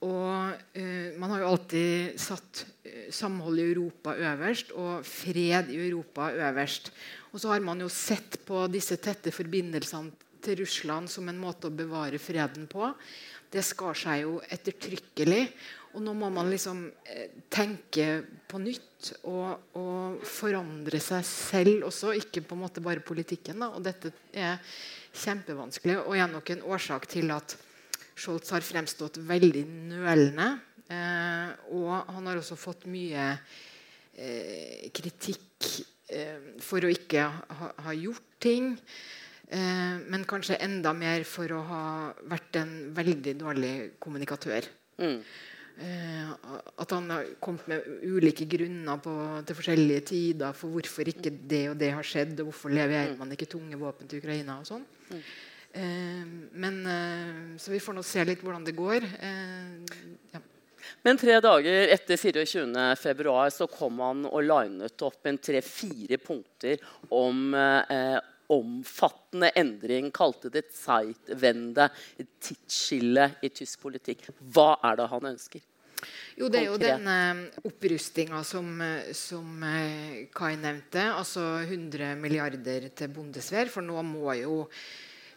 Og eh, Man har jo alltid satt uh, samhold i Europa øverst og fred i Europa øverst. Og så har man jo sett på disse tette forbindelsene til Russland som en måte å bevare freden på. Det skar seg jo ettertrykkelig. Og nå må man liksom eh, tenke på nytt og, og, forandre seg selv også, ikke på en måte bare politikken. Da. Og dette er kjempevanskelig og er nok en årsak til at Scholz har fremstått veldig nølende. Eh, og han har også fått mye eh, kritikk Eh, for å ikke ha, ha gjort ting. Eh, men kanskje enda mer for å ha vært en veldig dårlig kommunikatør. Mm. Eh, at han har kommet med ulike grunner på, til forskjellige tider for hvorfor ikke det og det har skjedd, og hvorfor leverer mm. man ikke tunge våpen til Ukraina. og sånn. Mm. Eh, men, eh, så vi får nå se litt hvordan det går. Eh, ja. Men tre dager etter 24.2 så kom han og linet opp en tre-fire punkter om eh, omfattende endring. Kalte det et Zeitwende, et tidsskille i tysk politikk. Hva er det han ønsker? Jo, det er jo denne opprustinga som, som eh, Kai nevnte. Altså 100 milliarder til Bundeswehr. For nå må jo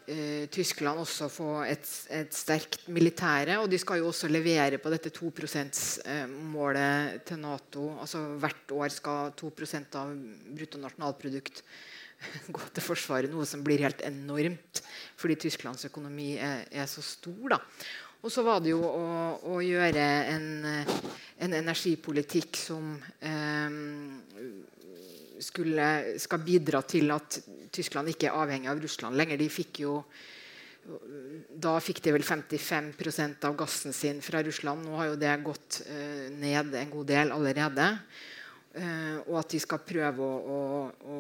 eh, Tyskland også få et, et, sterkt militære. Og de skal jo også levere på dette 2 %-målet til Nato. Altså Hvert år skal 2% av bruttonasjonalprodukt gå til Forsvaret. Noe som blir helt enormt fordi Tysklands økonomi er, er så stor. da. Og så var det jo å, å gjøre en, en, energipolitikk som eh, skulle, skal bidra til at Tyskland ikke er avhengig av Russland lenger. De fikk jo da fikk de vel 55% av gassen sin fra Russland. Nå har jo det gått uh, ned en god del allerede. Uh, og at de skal prøve å, å, å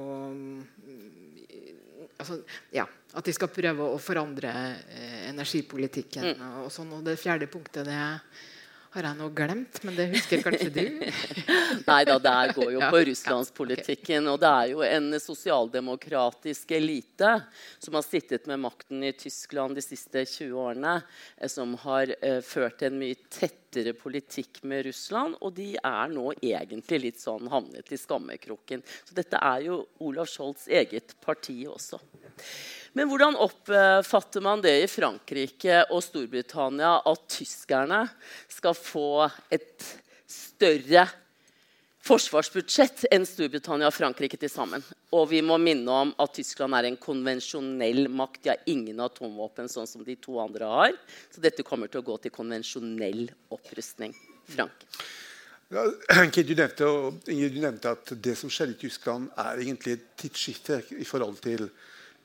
altså, ja, At de skal prøve å forandre uh, energipolitikken. Mm. Og, sånn, og det fjerde punktet det er har jeg noe glemt? Men det husker kanskje du? Nei da, det går jo på russlandspolitikken. Og det er jo en sosialdemokratisk elite som har sittet med makten i Tyskland de siste 20 årene, eh, som har eh, ført en mye tettere politikk med Russland. Og de er nå egentlig litt sånn havnet i skammekroken. Så dette er jo Olav Scholz' eget parti også. Men hvordan oppfatter man det i Frankrike og Storbritannia at tyskerne skal få et større forsvarsbudsjett enn Storbritannia og Frankrike til sammen. Og vi må minne om at Tyskland er en konvensjonell makt. De har ingen atomvåpen, sånn som de to andre har. Så dette kommer til å gå til konvensjonell opprustning. Frank? Ja, du nevnte, du nevnte at det som skjedde i Tyskland, er egentlig et tidsskifte i forhold til,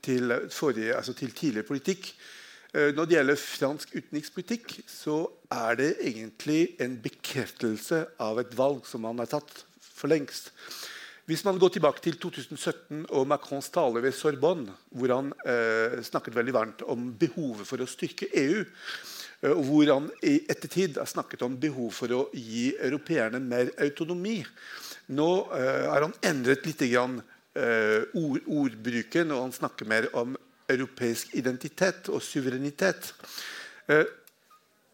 til, forrige, altså til tidligere politikk. Eh, Når det gjelder fransk utenrikspolitikk, så er det egentlig en bekreftelse av et valg som man har tatt for lengst. Hvis man går tilbake til 2017 og Macrons tale ved Sorbonne, hvor han eh, snakket veldig varmt om behovet for å styrke EU, eh, og hvor han i ettertid har snakket om behov for å gi europeerne mer autonomi. Nå eh, har han endret litt grann, ord, ordbruken, og han snakker mer om europeisk identitet og suverenitet. Eh,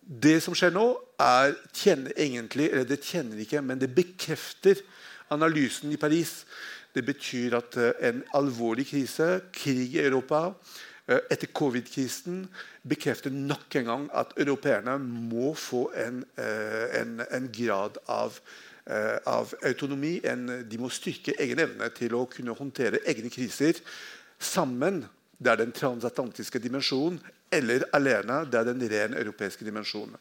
det som skjer nå, er, tjener egentlig, eller det tjener ikke, men det bekrefter analysen i Paris. Det betyr at eh, en alvorlig krise, krig i Europa, eh, etter covid-krisen, bekrefter nok en gang at europeerne må få en, eh, en, en grad av, eh, av autonomi. enn de må styrke egen evne til å kunne håndtere egne kriser sammen. Det er den transatlantiske dimensjonen. Eller alene. Det er den ren europeiske dimensjonen.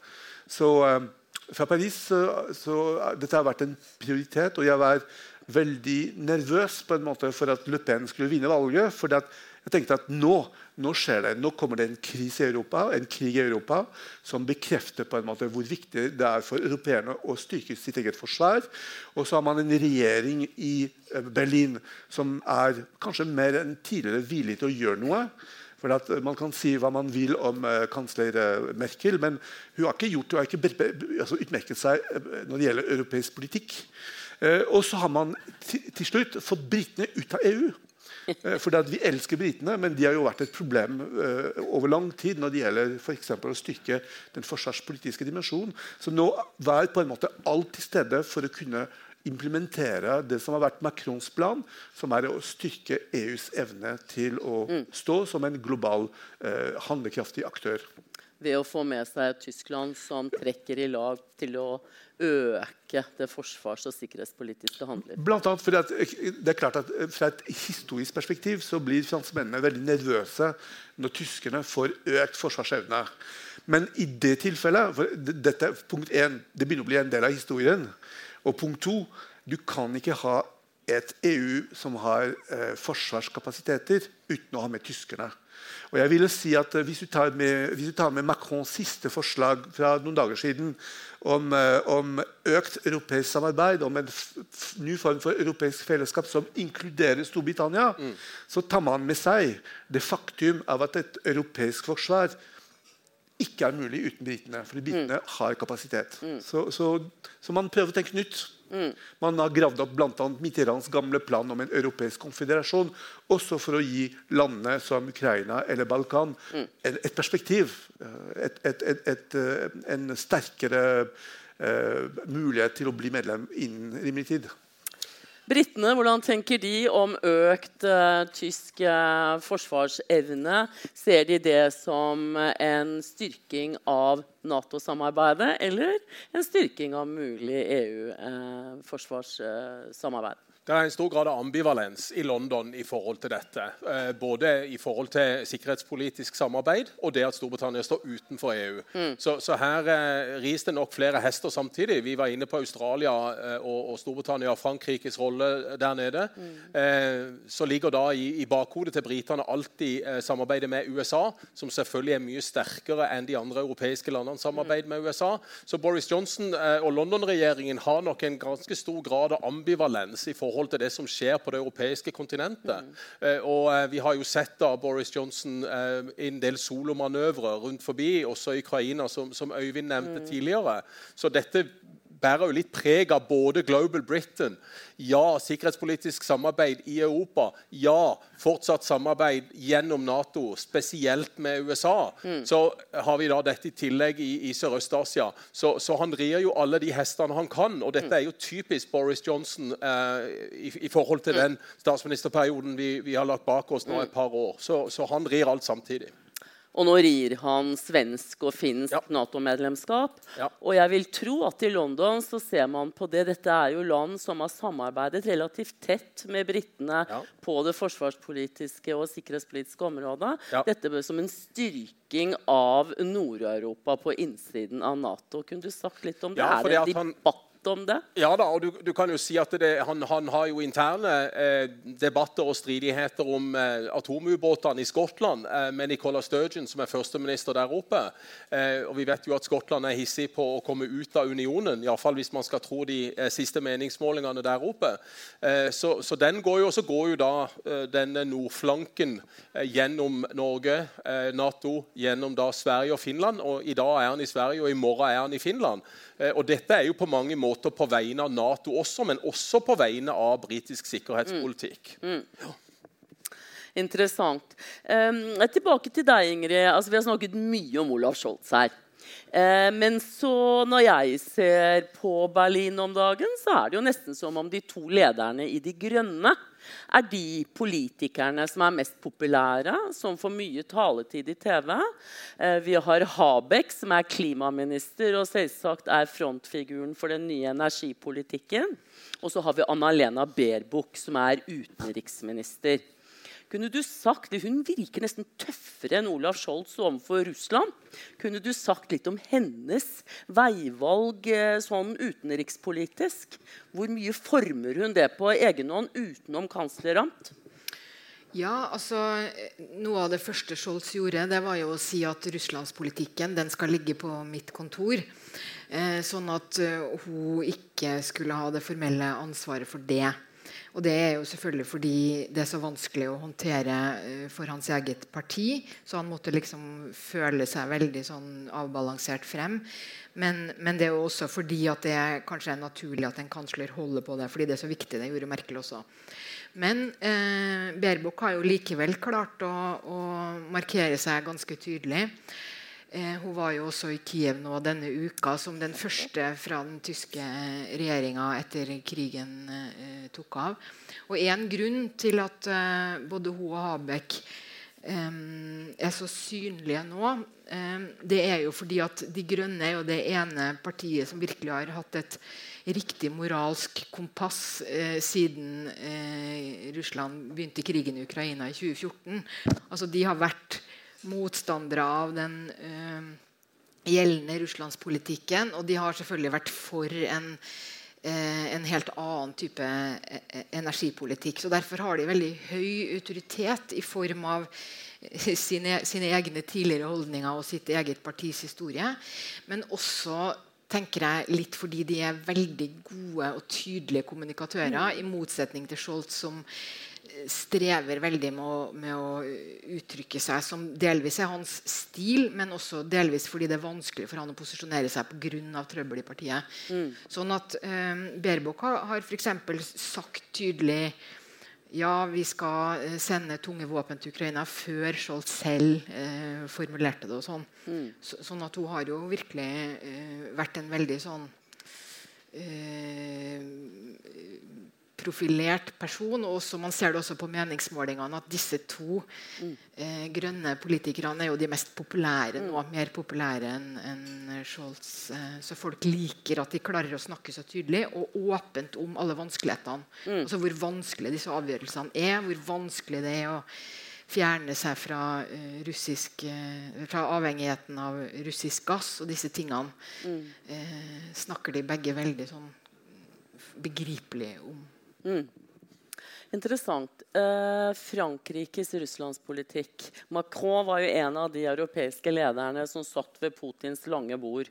Så eh, fra Paris så, så Dette har vært en prioritet, og jeg var veldig nervøs på en måte for at Le Pen skulle vinne valget. for jeg tenkte at nå, nå skjer det. Nå kommer det en krise i Europa, en krig i Europa som bekrefter på en måte hvor viktig det er for europeerne å styrke sitt eget forsvar. Og så har man en regjering i eh, Berlin som er kanskje mer enn tidligere villig til å gjøre noe. For at Man kan si hva man vil om uh, kansler Merkel, men hun har ikke, gjort, hun har ikke altså, utmerket seg når det gjelder europeisk politikk. og så har man til slutt fått britene ut av EU. For Vi elsker britene, men de har jo vært et problem over lang tid når det gjelder for å styrke den forsvarspolitiske dimensjonen. Så nå var på en måte alt til stede for å kunne implementere det som har vært Macrons plan, som er å styrke EUs evne til å Mm. stå som en global, eh, handlekraftig aktør. Ved å få med seg Tyskland, som trekker i lag til å øke det forsvars- og sikkerhetspolitiske handler. Blant annet fordi at, eh, det er klart at eh, Fra et historisk perspektiv så blir franskmennene veldig nervøse når tyskerne får økt forsvarsevne. Men i det tilfellet for det- dette, punkt 1, det begynner å bli en del av historien. Og punkt to, du kan ikke ha et EU som har eh, forsvarskapasiteter uten å ha med tyskerne. Og jeg ville si at eh, Hvis du tar med, hvis du tar med Macrons siste forslag fra noen dager siden om, eh, om økt europeisk samarbeid, om en ny form for europeisk fellesskap som inkluderer Storbritannia, så tar man med seg det faktum av at et europeisk forsvar ikke er mulig uten britene. For britene har kapasitet. Så, så, så man prøver å tenke nytt. Man har gravd opp bl.a. Mitterrands gamle plan om en europeisk konfederasjon. Også for å gi landene som Ukraina eller Balkan en, et perspektiv. eh, Et, et, et, et, eh, en sterkere eh, mulighet til å bli medlem innen rimelig tid. Britene, hvordan tenker de om økt uh, tysk uh, forsvarsevne? Ser de det som en styrking av Nato-samarbeidet, eller en styrking av mulig EU-forsvarssamarbeid? Det er en stor grad av ambivalens i London i forhold til dette. Eh, både i forhold til sikkerhetspolitisk samarbeid og det at Storbritannia står utenfor EU. Så, så her eh, ris det nok flere hester samtidig. Vi var inne på Australia eh, og, og Storbritannia og Frankrikes rolle der nede. Eh, så ligger da i, i bakhodet til britene alltid samarbeidet med USA, som selvfølgelig er mye sterkere enn de andre europeiske landene samarbeid med USA. Så Boris Johnson og London-regjeringen har nok en ganske stor grad av ambivalens i forhold til det som skjer på det europeiske kontinentet. Eh, og eh, Vi har jo sett da Boris Johnson eh, i en del solomanøvrer rundt forbi, også i Ukraina, som, som Øyvind nevnte tidligere. Så dette bærer jo litt preg av både Global Britain, ja, sikkerhetspolitisk samarbeid i Europa, ja, fortsatt samarbeid gjennom Nato, spesielt med USA. Så har vi da dette i tillegg i, i Sørøst-Asia. Så, så han rir jo alle de hestene han kan, og dette er jo typisk Boris Johnson eh, i, i forhold til den statsministerperioden vi, vi har lagt bak oss nå et par år. Så, så han rir alt samtidig. Og nå rir han svensk og finsk Ja. Nato-medlemskap. Ja. Og jeg vil tro at i London så ser man på det. Dette er jo land som har samarbeidet relativt tett med britene Ja. på det forsvarspolitiske og sikkerhetspolitiske området. Dette bør som en styrking av Nord-Europa på innsiden av Nato. Kunne du sagt litt om det? Ja, er en han- debatt om det? Ja da, og du, du kan jo si at det, han, han har jo interne eh, debatter og stridigheter om eh, atomubåtene i Skottland eh, med Nicola Sturgeon, som er førsteminister der oppe. Eh, og vi vet jo at Skottland er hissig på å komme ut av unionen, iallfall hvis man skal tro de eh, siste meningsmålingene der oppe. Eh, så, så den går jo, og så går jo da eh, denne nordflanken gjennom Norge, Nato, gjennom da Sverige og Finland. Og i dag er han i Sverige, og i morgen er han i Finland. Eh, Og dette er jo på mange måter på vegne av Nato også, men også på vegne av britisk sikkerhetspolitikk. Interessant. Um, tilbake til deg, Ingrid. Altså, vi har snakket mye om Olav Scholz her. Eh, men så når jeg ser på Berlin om dagen, så er det jo nesten som om de to lederne i De grønne er de politikerne som er mest populære, som får mye taletid i TV. Eh, vi har Habeck, som er klimaminister og selvsagt er frontfiguren for den nye energipolitikken. Og så har vi Anna-Lena Baerbock, som er utenriksminister. Kunne du sagt, Hun virker nesten tøffere enn Olav Scholz overfor Russland. Kunne du sagt litt om hennes veivalg eh, sånn utenrikspolitisk? Hvor mye former hun det på egen hånd utenom kansleramt? Ja, altså eh, Noe av det første Scholz gjorde, det var jo å si at russlandspolitikken den skal ligge på mitt kontor. Eh, sånn at eh, hun ikke skulle ha det formelle ansvaret for det. Og det er jo selvfølgelig fordi det er så vanskelig å håndtere eh, for hans eget parti. Så han måtte liksom føle seg veldig sånn avbalansert frem. Men, men det er jo også fordi at det kanskje er naturlig at en kansler holder på det. Fordi det er så viktig. Det gjorde Merkel også. Men eh, Baerbock har jo likevel klart å, å markere seg ganske tydelig. Eh, hun var jo også i Kiev nå denne uka som den første fra den tyske regjeringa etter krigen eh, tok av. Og en grunn til at eh, både hun og Habek eh, er så synlige nå, eh, det er jo fordi at De Grønne er jo det ene partiet som virkelig har hatt et riktig moralsk kompass eh, siden eh, Russland begynte krigen i Ukraina i 2014. Altså De har vært motstandere av den eh, gjeldende russlandspolitikken, og de har selvfølgelig vært for en eh, en helt annen type eh, energipolitikk. Så Derfor har de veldig høy autoritet i form av eh, sine, sine egne tidligere holdninger og sitt eget partis historie. Men også tenker jeg litt fordi de er veldig gode og tydelige kommunikatører, i motsetning til Scholz, som strever veldig med å, med å uttrykke seg, som delvis er hans stil, men også delvis fordi det er vanskelig for han å posisjonere seg pga. trøbbel i partiet. Sånn at eh, Berbok har, har f.eks. sagt tydelig ja, vi skal eh, sende tunge våpen til Ukraina før Scholz selv eh, formulerte det. og sånn. Så, sånn at hun har jo virkelig eh, vært en veldig sånn eh, profilert person. Og også, man ser det også på meningsmålingene at disse to eh, grønne politikerne er jo de mest populære nå. Mer populære enn en Scholz. Eh, så folk liker at de klarer å snakke så tydelig og åpent om alle vanskelighetene. Altså hvor vanskelig disse avgjørelsene er, hvor vanskelig det er å fjerne seg fra, eh, russisk, eh, fra avhengigheten av russisk gass og disse tingene. Eh, snakker de begge veldig sånn begripelig om. Interessant. Eh, Frankrikes russlandspolitikk. Macron var jo en av de europeiske lederne som satt ved Putins lange bord.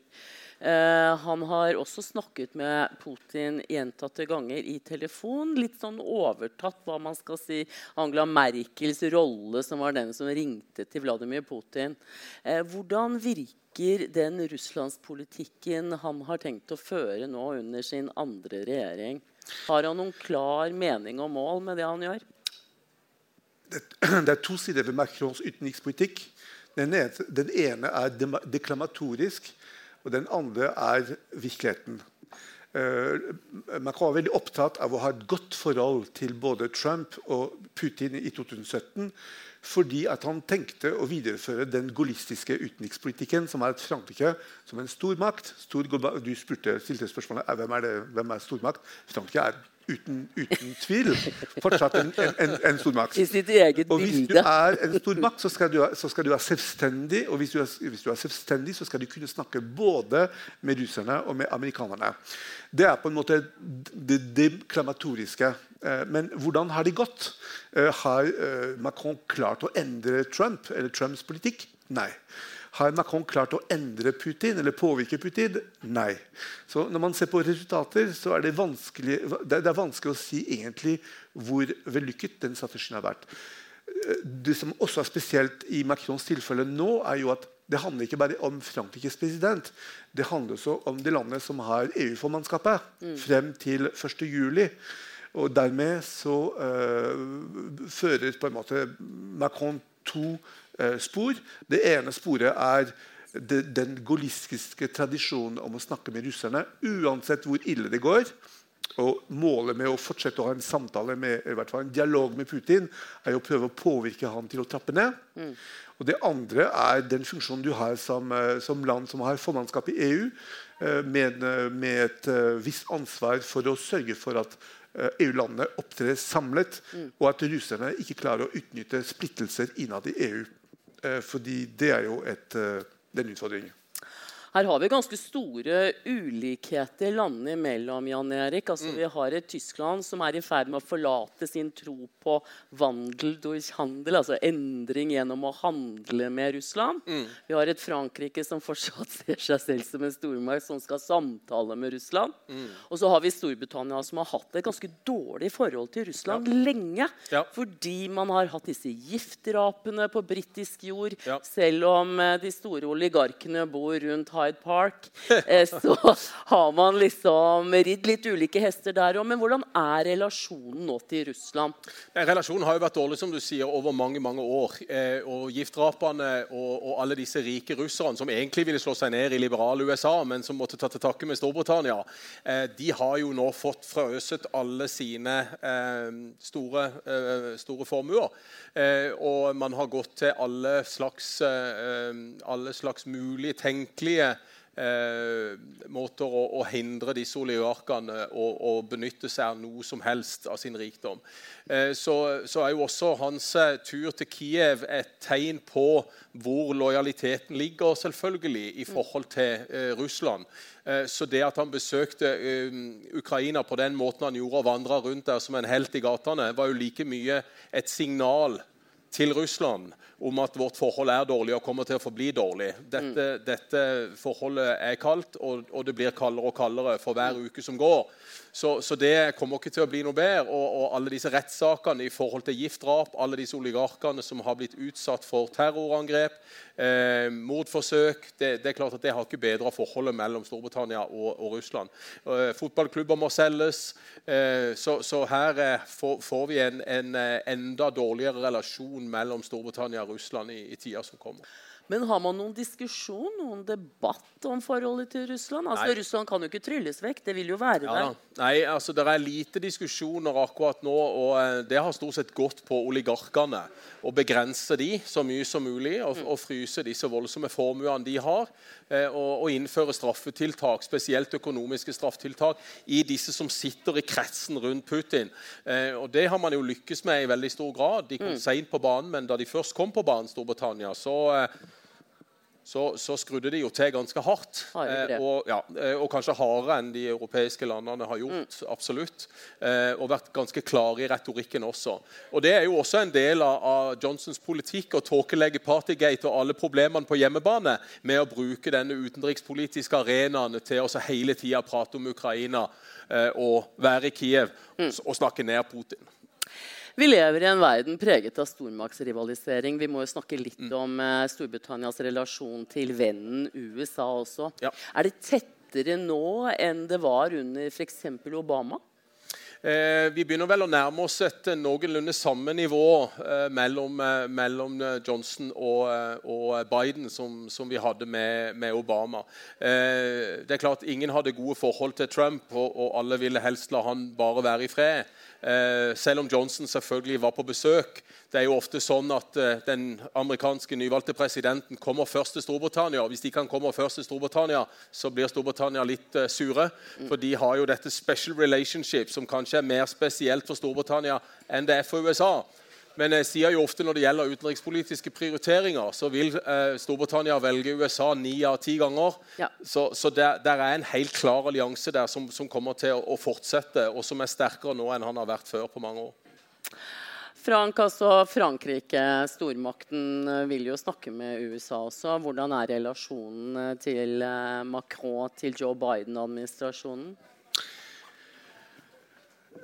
Eh, han har også snakket med Putin gjentatte ganger i telefon. Litt sånn overtatt hva man skal si Angela Merkels rolle, som var den som ringte til Vladimir Putin. Eh, hvordan virker den russlandspolitikken han har tenkt å føre nå under sin andre regjering? Har han noen klar mening og mål med det han gjør? det, det er to sider ved Macrons utenrikspolitikk. Den ene, den ene er deklamatorisk, og den andre er virkeligheten. Uh, Macron var veldig opptatt av å ha et godt forhold til både Trump og Putin i 2017. fordi han tenkte å videreføre den gaullistiske utenrikspolitikken, som er at Frankrike som en stormakt stor, Du spurte, stilte spørsmålet hvem er, det, hvem er stormakt. Frankrike er uten, uten tvil fortsatt en, en, en stormakt. I sitt eget og hvis du er en stormakt, så skal, du, så skal du være selvstendig. Og hvis du, er, hvis du er selvstendig, så skal du kunne snakke både med russerne og med amerikanerne. Det er på en måte det deklamatoriske. Eh, Men hvordan har det gått? Eh, Har eh, Macron klart å endre Trump eller Trumps politikk? Nei. Har Macron klart å endre Putin eller påvirke Putin? Nei. Så når man ser på resultater, så er det vanskelig, det er- vanskelig å si egentlig hvor vellykket den strategien har vært. Det som også er spesielt i Macrons tilfelle nå, er jo at det handler ikke bare om Frankrikes president. Det handler også om det landet som har EU-formannskapet frem til 1.7. Og dermed så uh, fører på en måte Macron to spor. Det ene sporet er den golistiske tradisjonen om å snakke med russerne uansett hvor ille det går. Og Målet med å fortsette å ha en samtale med, i hvert fall en dialog med Putin er å prøve å påvirke han til å trappe ned. Og Det andre er den funksjonen du har som, eh, som land som har formannskap i EU, eh, med, eh, med et eh, visst ansvar for å sørge for at eh, EU-landene opptrer samlet, og at russerne ikke klarer å utnytte splittelser innad i EU. Eh, Fordi det er jo et, eh, den utfordringen. Her har vi ganske store ulikheter landene imellom. Jan Erik. Altså, Mm. Vi har et Tyskland som er i ferd med å forlate sin tro på vandel durch handel, altså endring gjennom å handle med Russland. Mm. Vi har et Frankrike som fortsatt ser seg selv som en stormakt som skal samtale med Russland. Mm. Og så har vi Storbritannia som har hatt et ganske dårlig forhold til Russland lenge. Ja. Fordi man har hatt disse giftdrapene på britisk jord. Ja. Selv om eh, de store oligarkene bor rundt Hyde Park, eh, så har man liksom ridd litt ulike hester der òg. Men hvordan er relasjonen nå til Russland? Relasjonen har jo vært dårlig som du sier, over mange mange år. Eh, og Giftdrapene og, og alle disse rike russerne som egentlig ville slå seg ned i liberale USA, men som måtte ta til takke med Storbritannia, eh, de har jo nå fått frøset alle sine store, store formuer. Og man har gått til alle slags, alle slags mulige tenkelige eh, måter å, å hindre disse oligarkene å, å benytte seg av noe som helst av sin rikdom. Eh, så, så er jo også hans eh, tur til Kiev et tegn på hvor lojaliteten ligger, selvfølgelig, i forhold til eh, Russland. Eh, så det at han besøkte eh, Ukraina på den måten han gjorde, og vandra rundt der som en helt i gatene, var jo like mye et signal til Russland om at vårt forhold er dårlig og kommer til å forbli dårlig. Dette, dette forholdet er kaldt, og, og det blir kaldere og kaldere for hver uke som går. Så, så det kommer ikke til å bli noe bedre. Og, og alle disse rettssakene i forhold til giftdrap, alle disse oligarkene som har blitt utsatt for terrorangrep, eh, mordforsøk det, det er klart at det har ikke bedra forholdet mellom Storbritannia og, og Russland. Eh, fotballklubber må selges. Eh, så, så her eh, får, får vi en, en eh, enda dårligere relasjon mellom Storbritannia og Russland i, i tida som kommer. Men har man noen diskusjon, noen debatt om forholdet til Russland? Altså, Nei. Russland kan jo ikke trylles vekk. Det vil jo være Ja, der. Nei, altså Det er lite diskusjoner akkurat nå, og eh, det har stort sett gått på oligarkene. Å begrense de så mye som mulig, og, og fryse disse voldsomme formuene de har. eh, Og, og innføre straffetiltak, spesielt økonomiske straffetiltak, i disse som sitter i kretsen rundt Putin. Eh, Og Det har man jo lykkes med i veldig stor grad. De kom sent på banen, men da de først kom på banen, Storbritannia, så så, så skrudde de jo til ganske hardt. Eh, og, ja, eh, og kanskje hardere enn de europeiske landene har gjort. absolutt. Eh, og vært ganske klare i retorikken også. Og Det er jo også en del av, Johnsons politikk å tåkelegge Partygate og alle problemene på hjemmebane med å bruke denne utenrikspolitiske arenaen til å hele tida prate om Ukraina og være i Kiev og, og snakke ned Putin. Vi lever i en verden preget av stormaktsrivalisering. Vi må jo snakke litt Mm. om eh, Storbritannias relasjon til vennen USA også. Ja. Er det tettere nå enn det var under f.eks. Obama? Eh, vi begynner vel å nærme oss et noenlunde samme nivå eh, mellom, eh, mellom eh, Johnson og, eh, og Biden som, som vi hadde med, med Obama. Eh, det er klart Ingen hadde gode forhold til Trump, og, og alle ville helst la han bare være i fred. Eh, selv om Johnson selvfølgelig var på besøk. Det er jo ofte sånn at eh, Den amerikanske nyvalgte presidenten kommer først til Storbritannia. Hvis de kan komme først til Storbritannia, så blir Storbritannia litt eh, sure. For de har jo dette special relationship, som kanskje er mer spesielt for Storbritannia enn det er for USA. Men jeg sier jo ofte når det gjelder utenrikspolitiske prioriteringer, så vil eh, Storbritannia velge USA ni av ti ganger. Ja. Så, så der, der er en helt klar allianse der som, som kommer til å, å fortsette, og som er sterkere nå enn han har vært før på mange år. Frank, altså Frankrike, stormakten, eh, vil jo snakke med USA også. Hvordan er relasjonen eh, til eh, Macron, til Joe Biden-administrasjonen?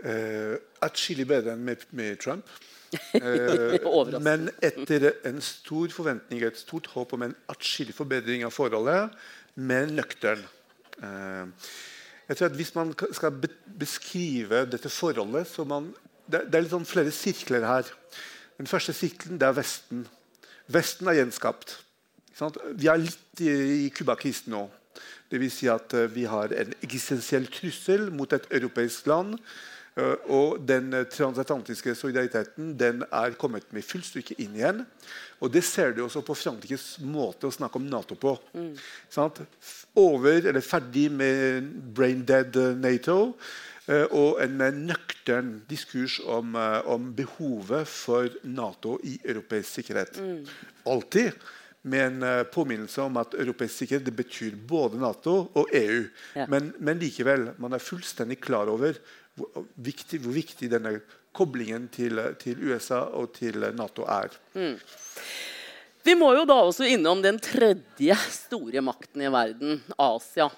Eh, Atskillig bedre enn med, med Trump. Eh, men etter en stor forventning, et stort håp om en atskillig forbedring av forholdet, men nøktern. Eh, jeg tror at Hvis man skal be beskrive dette forholdet så man, det, det er litt sånn flere sirkler her. Den første sirkelen det er Vesten. Vesten er gjenskapt. Vi er litt i, Cuba-krisen nå. Det vil si at eh, vi har en eksistensiell trussel mot et europeisk land. Eh, og den eh, transatlantiske solidariteten den er kommet med fullt stykke inn igjen. Og Det ser du også på Frankrikes måte å snakke om Nato på. Sant? F- Over, eller Ferdig med brain dead eh, Nato. og en nøktern diskurs om, om behovet for Nato i europeisk sikkerhet. Alltid med en påminnelse om at europeisk sikkerhet betyr både Nato og EU. Ja. Men, men likevel, man er fullstendig klar over hvor viktig, hvor viktig denne koblingen til, til USA og til Nato er. Vi må jo da også innom den tredje store makten i verden, Asia.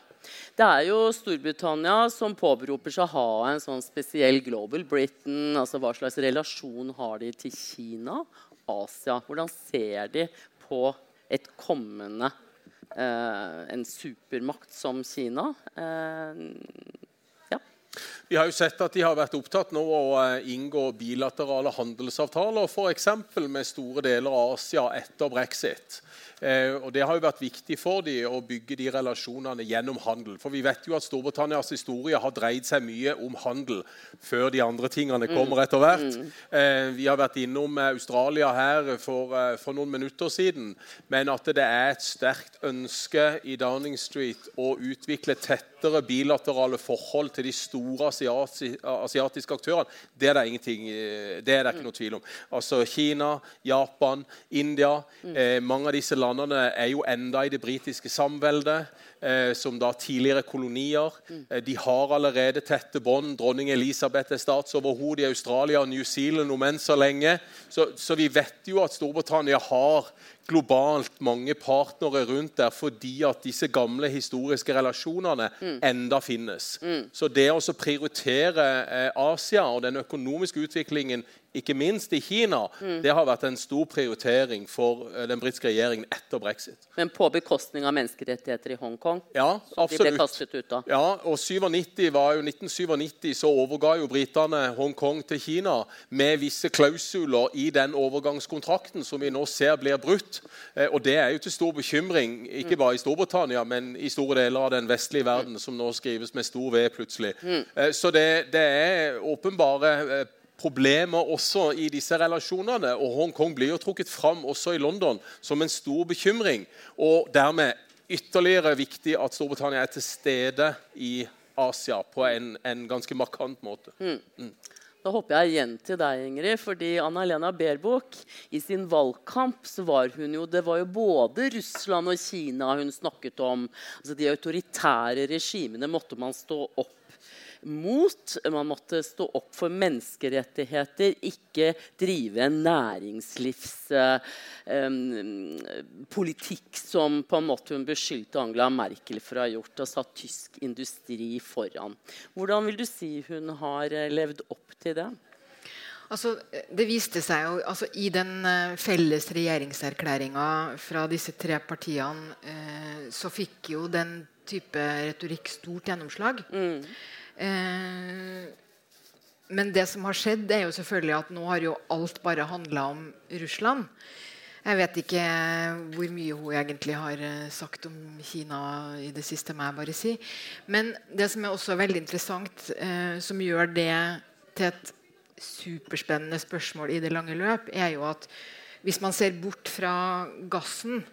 Det er jo Storbritannia som påberoper seg å ha en sånn spesiell Global Britain. altså Hva slags relasjon har de til Kina? Asia. Hvordan ser de på et kommende eh, en supermakt som Kina? Eh. Vi har jo sett at de har vært opptatt nå å eh, inngå bilaterale handelsavtaler f.eks. med store deler av Asia etter brexit. Eh, og Det har jo vært viktig for dem å bygge de relasjonene gjennom handel. For vi vet jo at Storbritannias historie har dreid seg mye om handel før de andre tingene kommer etter hvert. Eh, vi har vært innom Australia her for, for noen minutter siden. Men at det er et sterkt ønske i Downing Street å utvikle tettere bilaterale forhold til de store asiati asiatiske aktørene, det er det ingenting eh, det er det ikke noe tvil om. Altså Kina, Japan, India. Eh, mange av disse landene er jo enda i det britiske samveldet. Eh, som da tidligere kolonier. Mm. de har allerede tette bånd. Dronning Elisabeth er statsoverhode i Australia og New Zealand om enn så lenge. Så, så vi vet jo at Storbritannia har globalt mange partnere rundt der fordi at disse gamle historiske relasjonene enda finnes. Så det å prioritere eh, Asia og den økonomiske utviklingen, ikke minst i Kina, det har vært en stor prioritering for eh, den britiske regjeringen etter brexit. Men på bekostning av menneskerettigheter i Hongkong? Ja, absolutt. De ble kastet ut av. Ja, og 97 var jo 1997 så overga jo britene Hongkong til Kina med visse klausuler i den overgangskontrakten som vi nå ser blir brutt. Eh, og Det er jo til stor bekymring, ikke bare i Storbritannia, men i store deler av den vestlige verden, som nå skrives med stor V plutselig. Mm. Så det, det er åpenbare eh, problemer også i disse relasjonene. Og Hongkong blir jo trukket fram også i London som en stor bekymring. Og dermed ytterligere viktig at Storbritannia er til stede i Asia på en, en ganske markant måte. Da hopper jeg igjen til deg, Ingrid. fordi Anna-Lena Baerbock i sin valgkamp så var hun jo Det var jo både Russland og Kina hun snakket om. Altså De autoritære regimene måtte man stå opp mot. Man måtte stå opp for menneskerettigheter, ikke drive en næringslivspolitikk som på en måte hun beskyldte Angela Merkel for å ha gjort, og satt tysk industri foran. Hvordan vil du si hun har eh, levd opp til det? Altså, det viste seg jo altså, I den eh, felles regjeringserklæringa fra disse tre partiene eh, så fikk jo den type retorikk stort gjennomslag. Eh, men det som har skjedd, er jo selvfølgelig at nå har jo alt bare handla om Russland. Jeg vet ikke hvor mye hun egentlig har eh, sagt om Kina i det siste. må jeg bare si. Men det som er også veldig interessant, eh, som gjør det til et superspennende spørsmål i det lange løp, er jo at hvis man ser bort fra gassen,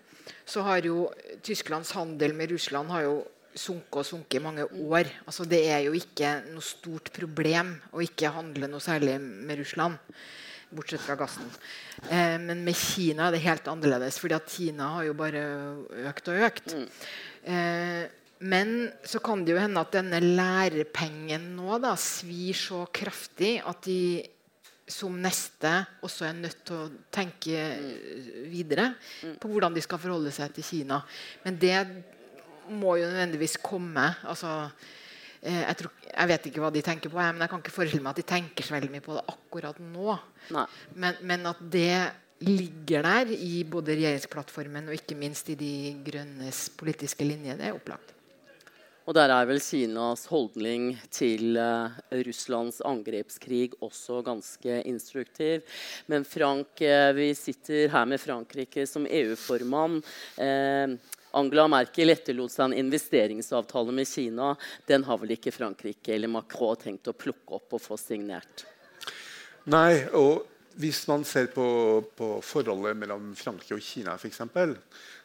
så har jo Tysklands handel med Russland har jo sunket og sunket i mange år. Altså, det er jo ikke noe stort problem å ikke handle noe særlig med Russland. Bortsett fra gassen. Eh, men med Kina er det helt annerledes. fordi at Kina har jo bare økt og økt. Eh, men så kan det jo hende at denne lærepengen nå da, svir så kraftig at de som neste også er nødt til å tenke videre på hvordan de skal forholde seg til Kina. Men det må jo nødvendigvis komme. altså eh, jeg, tror, jeg, vet ikke hva de tenker på, men jeg kan ikke forestille meg at de tenker så veldig mye på det akkurat nå. Men, men, at det ligger der i både regjeringsplattformen og ikke minst i De grønnes politiske linje, det er opplagt. Og der er vel Kinas holdning til uh, Russlands angrepskrig også ganske instruktiv. Men Frank, uh, vi sitter her med Frankrike som EU-formann. Uh, Angela Merkel etterlot seg en investeringsavtale med Kina. Den har vel ikke Frankrike eller Macron tenkt å plukke opp og få signert? Nei, og hvis man ser på, på forholdet mellom Frankrike og Kina, for eksempel,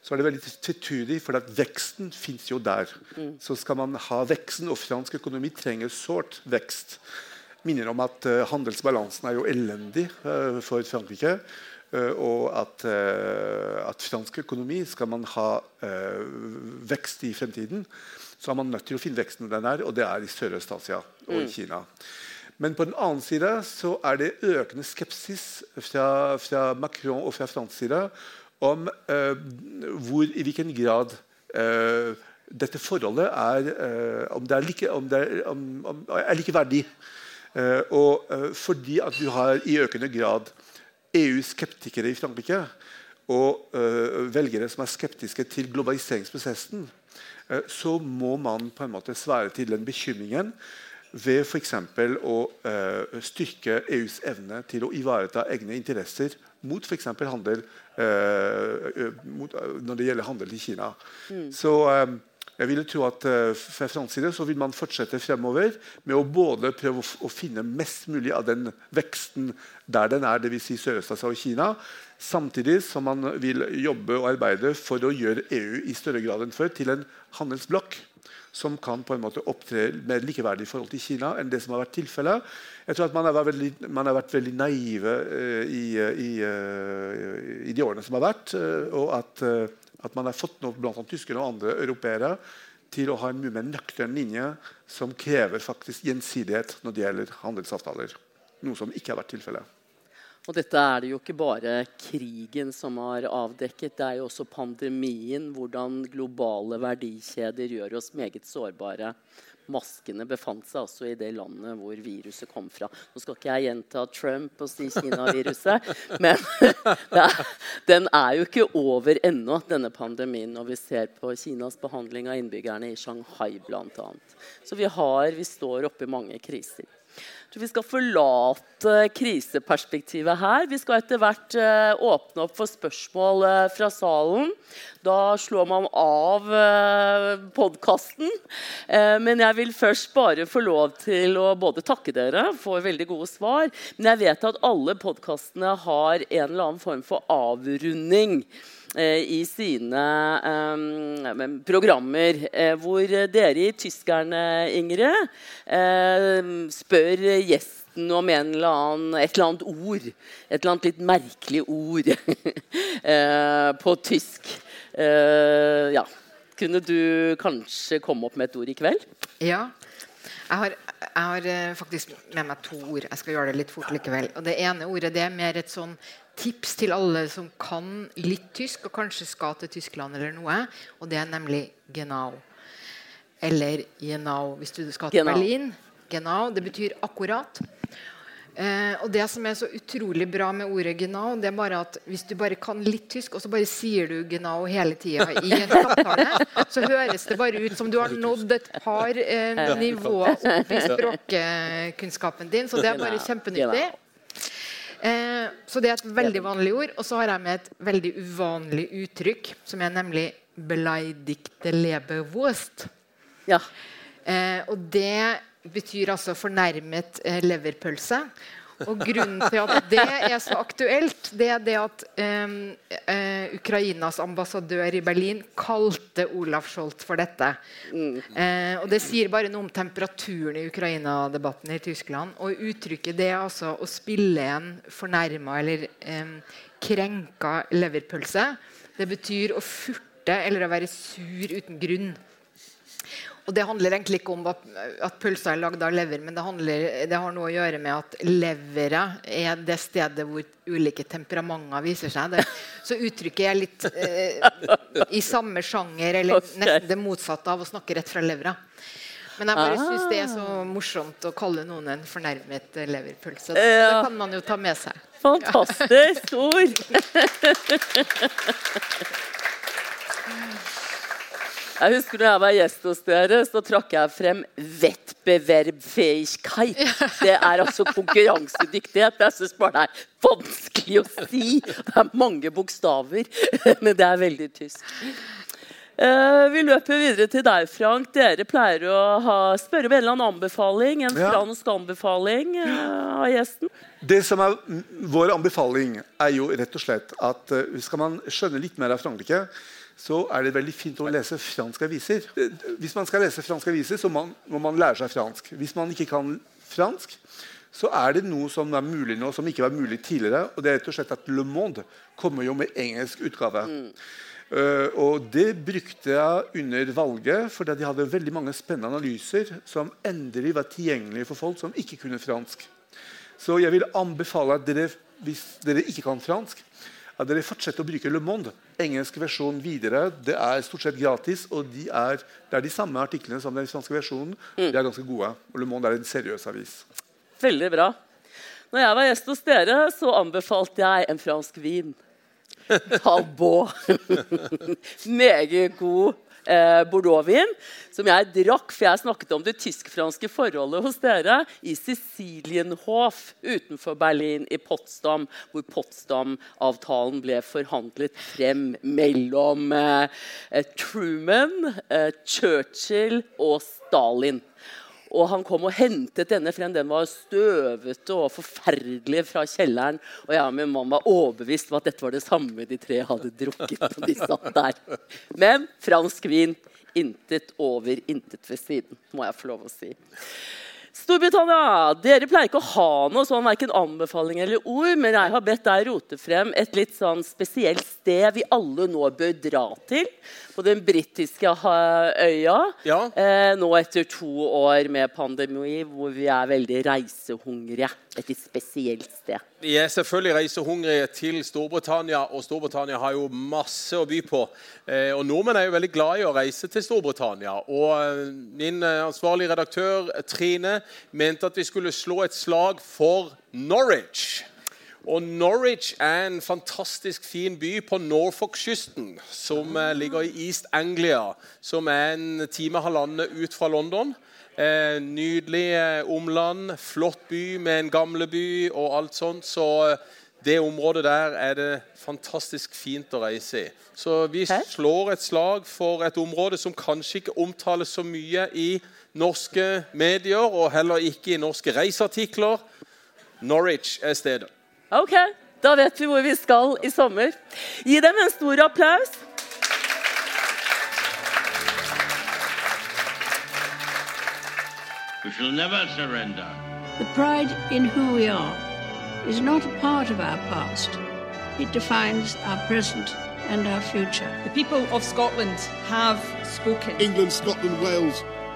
så er det veldig tvetydig, for at veksten fins jo der. Mm. Så skal man ha veksten, og fransk økonomi trenger sårt vekst. Minner om at uh, handelsbalansen er jo elendig uh, for Frankrike. Eh, og at, eh, at, fransk økonomi skal man ha eh, vekst i fremtiden, så er man nødt til å finne veksten den er, og det er i Sørøst-Asia og i mm. Kina. Men på den annen side så er det økende skepsis fra, fra Macron og fra fransk side om hvor, i hvilken grad dette forholdet er, om det er, like, om det er, om, om, er likeverdig. og fordi at du har i økende grad EU-skeptikere i Frankrike og uh, velgere som er skeptiske til globaliseringsprosessen, uh, så må man på en måte svare til den bekymringen ved f.eks. å uh, styrke EUs evne til å ivareta egne interesser mot f.eks. handel mot, når det gjelder handel til Kina. Mm. Så jeg vil tro at uh, Fra fransk side så vil man fortsette fremover med å både prøve å finne mest mulig av den veksten der den er, dvs. Si Sørøst-Asia og Kina, samtidig som man vil jobbe og arbeide for å gjøre EU i større grad enn før til en handelsblokk som kan på en måte opptre mer likeverdig i forhold til Kina enn det som har vært tilfellet. Jeg tror at Man har vært veldig, har vært veldig naive uh, i, i, uh, i, de årene som har vært. og at at man har fått noe blant annet tyskere og andre europeere til å ha en mye mer nøktern linje som krever faktisk gjensidighet når det gjelder handelsavtaler. Noe som ikke har vært tilfellet. Og dette er det jo ikke bare krigen som har avdekket, det er jo også pandemien. Hvordan globale verdikjeder gjør oss meget sårbare maskene befant seg altså i det landet hvor viruset kom fra. Nå skal ikke jeg gjenta Trump og si Kina-viruset, men er, den er jo ikke over ennå, denne pandemien, når vi ser på Kinas behandling av innbyggerne i Shanghai bl.a. Så vi, har, vi står oppe i mange kriser. Vi skal forlate kriseperspektivet her. Vi skal etter hvert uh, åpne opp for spørsmål uh, fra salen. Da slår man av uh, podkasten. Men jeg vil først bare få lov til å både takke dere for veldig gode svar, men jeg vet at alle podkastene har en eller annen form for avrunding. Eh, i sine um, programmer, uh, hvor dere i Tyskerne, Ingrid, spør gjesten om eller annen, et eller annet ord. Et eller annet litt merkelig ord på tysk. ja. Kunne du kanskje komme opp med et ord i kveld? Ja. Jeg har, jeg har, faktisk med meg to ord. Jeg skal gjøre det litt fort likevel. Og Det ene ordet det er mer et sånn tips til alle som kan litt tysk, og kanskje skal til Tyskland eller noe. Og det er nemlig genau. Eller genau hvis du skal til genau. Berlin. Genau, Det betyr akkurat. Eh, og det som er så utrolig bra med ordet genau, det er bare at hvis du bare kan litt tysk, og så bare sier du genau hele tida i en samtale, så høres det bare ut som du har nådd et par eh, nivåer opp i språkkunnskapen din. Så det er bare kjempenyttig. Eh, så det er et veldig vanlig ord. Og så har jeg med et veldig uvanlig uttrykk, som er nemlig 'beleidigte leberwurst'. Ja. Eh, og det betyr altså fornærmet eh, leverpølse. Og grunnen til at det er så aktuelt, det er det at um, uh, Ukrainas ambassadør i Berlin kalte Olaf Scholz for dette. Eh, og Det sier bare noe om temperaturen i Ukraina-debatten i Tyskland. Og uttrykket det er altså å spille en fornærma eller um, krenka leverpølse. Det betyr å furte eller å være sur uten grunn. Og Det handler egentlig ikke om at, pølsa er lagd av lever, men det, handler, det, har noe å gjøre med at leveret er det stedet hvor ulike temperamenter viser seg. Det, så uttrykket er litt eh, i samme sjanger, eller nesten det motsatte av å snakke rett fra levera. Men jeg bare syns det er så morsomt å kalle noen en fornærmet leverpølse. Det, det kan man jo ta med seg. Fantastisk ord! Jeg husker når jeg var gjest hos dere, så trakk jeg frem Wettbewerbfähigkeit. Det er altså konkurransedyktighet. Jeg syns bare det er vanskelig å si. Det er mange bokstaver, men det er veldig tysk. Uh, vi løper videre til deg, Frank. Dere pleier å ha, spørre om en eller annen anbefaling. En Ja. fransk anbefaling uh, av gjesten. Det som er Vår anbefaling er jo rett og slett at eh, skal man skjønne litt mer av Frankrike, så er det veldig fint å lese franske aviser. Hvis man skal lese franske aviser, så må man lære seg fransk. Hvis man ikke kan fransk, så er det noe som er mulig nå, som ikke var mulig tidligere. og det er rett og slett at Le Monde kommer jo med engelsk utgave. Eh, og det brukte jeg under valget, fordi de hadde veldig mange spennende analyser som endelig var tilgjengelige for folk som ikke kunne fransk. Så jeg vil anbefale at dere, hvis dere ikke kan fransk, at dere fortsetter å bruke Le Monde. Engelsk versjon videre. Det er stort sett gratis, og de er, det er de samme artiklene som den franske versjonen. De er ganske gode. Og Le Monde er en seriøs avis. Veldig bra. Når jeg var gjest hos dere, så anbefalte jeg en fransk vin. Talbot. Meget god eh, bordeauxvin som jeg drakk, for jeg snakket om det tysk-franske forholdet hos dere i Sicilienhof utenfor Berlin, i Potsdam, hvor Potsdam-avtalen ble forhandlet frem mellom eh, Truman, eh, Churchill og Stalin. Og han kom og hentet denne frem. Den var støvete og forferdelig fra kjelleren. Og jeg og min mann var overbevist om at dette var det samme de tre hadde drukket. når de satt der. Men fransk vin intet over, intet ved siden, må jeg få lov å si. Storbritannia, dere pleier ikke å ha noe sånn verken anbefaling eller ord, men jeg har bedt deg rote frem et litt sånn spesielt sted vi alle nå bør dra til. På den britiske øya. Ja. Eh, nå etter to år med pandemi, hvor vi er veldig reisehungrige. Et litt spesielt sted. Vi er selvfølgelig reisehungrige til Storbritannia, og Storbritannia har jo masse å by på. Eh, og Nordmenn er jo veldig glad i å reise til Storbritannia. Og eh, Min eh, ansvarlige redaktør Trine mente at vi skulle slå et slag for Norwich. Og Norwich er en fantastisk fin by på Norfolk-kysten, som eh, ligger i East Anglia, som er en time og halvannen ut fra London. Eh, nydelig eh, omland, flott by med en gamleby og alt sånt. Så det området der er det fantastisk fint å reise i. Så vi slår et slag for et område som kanskje ikke omtales så mye i norske medier, og heller ikke i norske reiseartikler. Norwich er stedet. Ok, Da vet vi hvor vi skal i sommer. Gi dem en stor applaus. We shall never surrender. The pride in who we are is not a part of our past. It defines our present and our future. The people of Scotland have spoken. England, Scotland, Wales,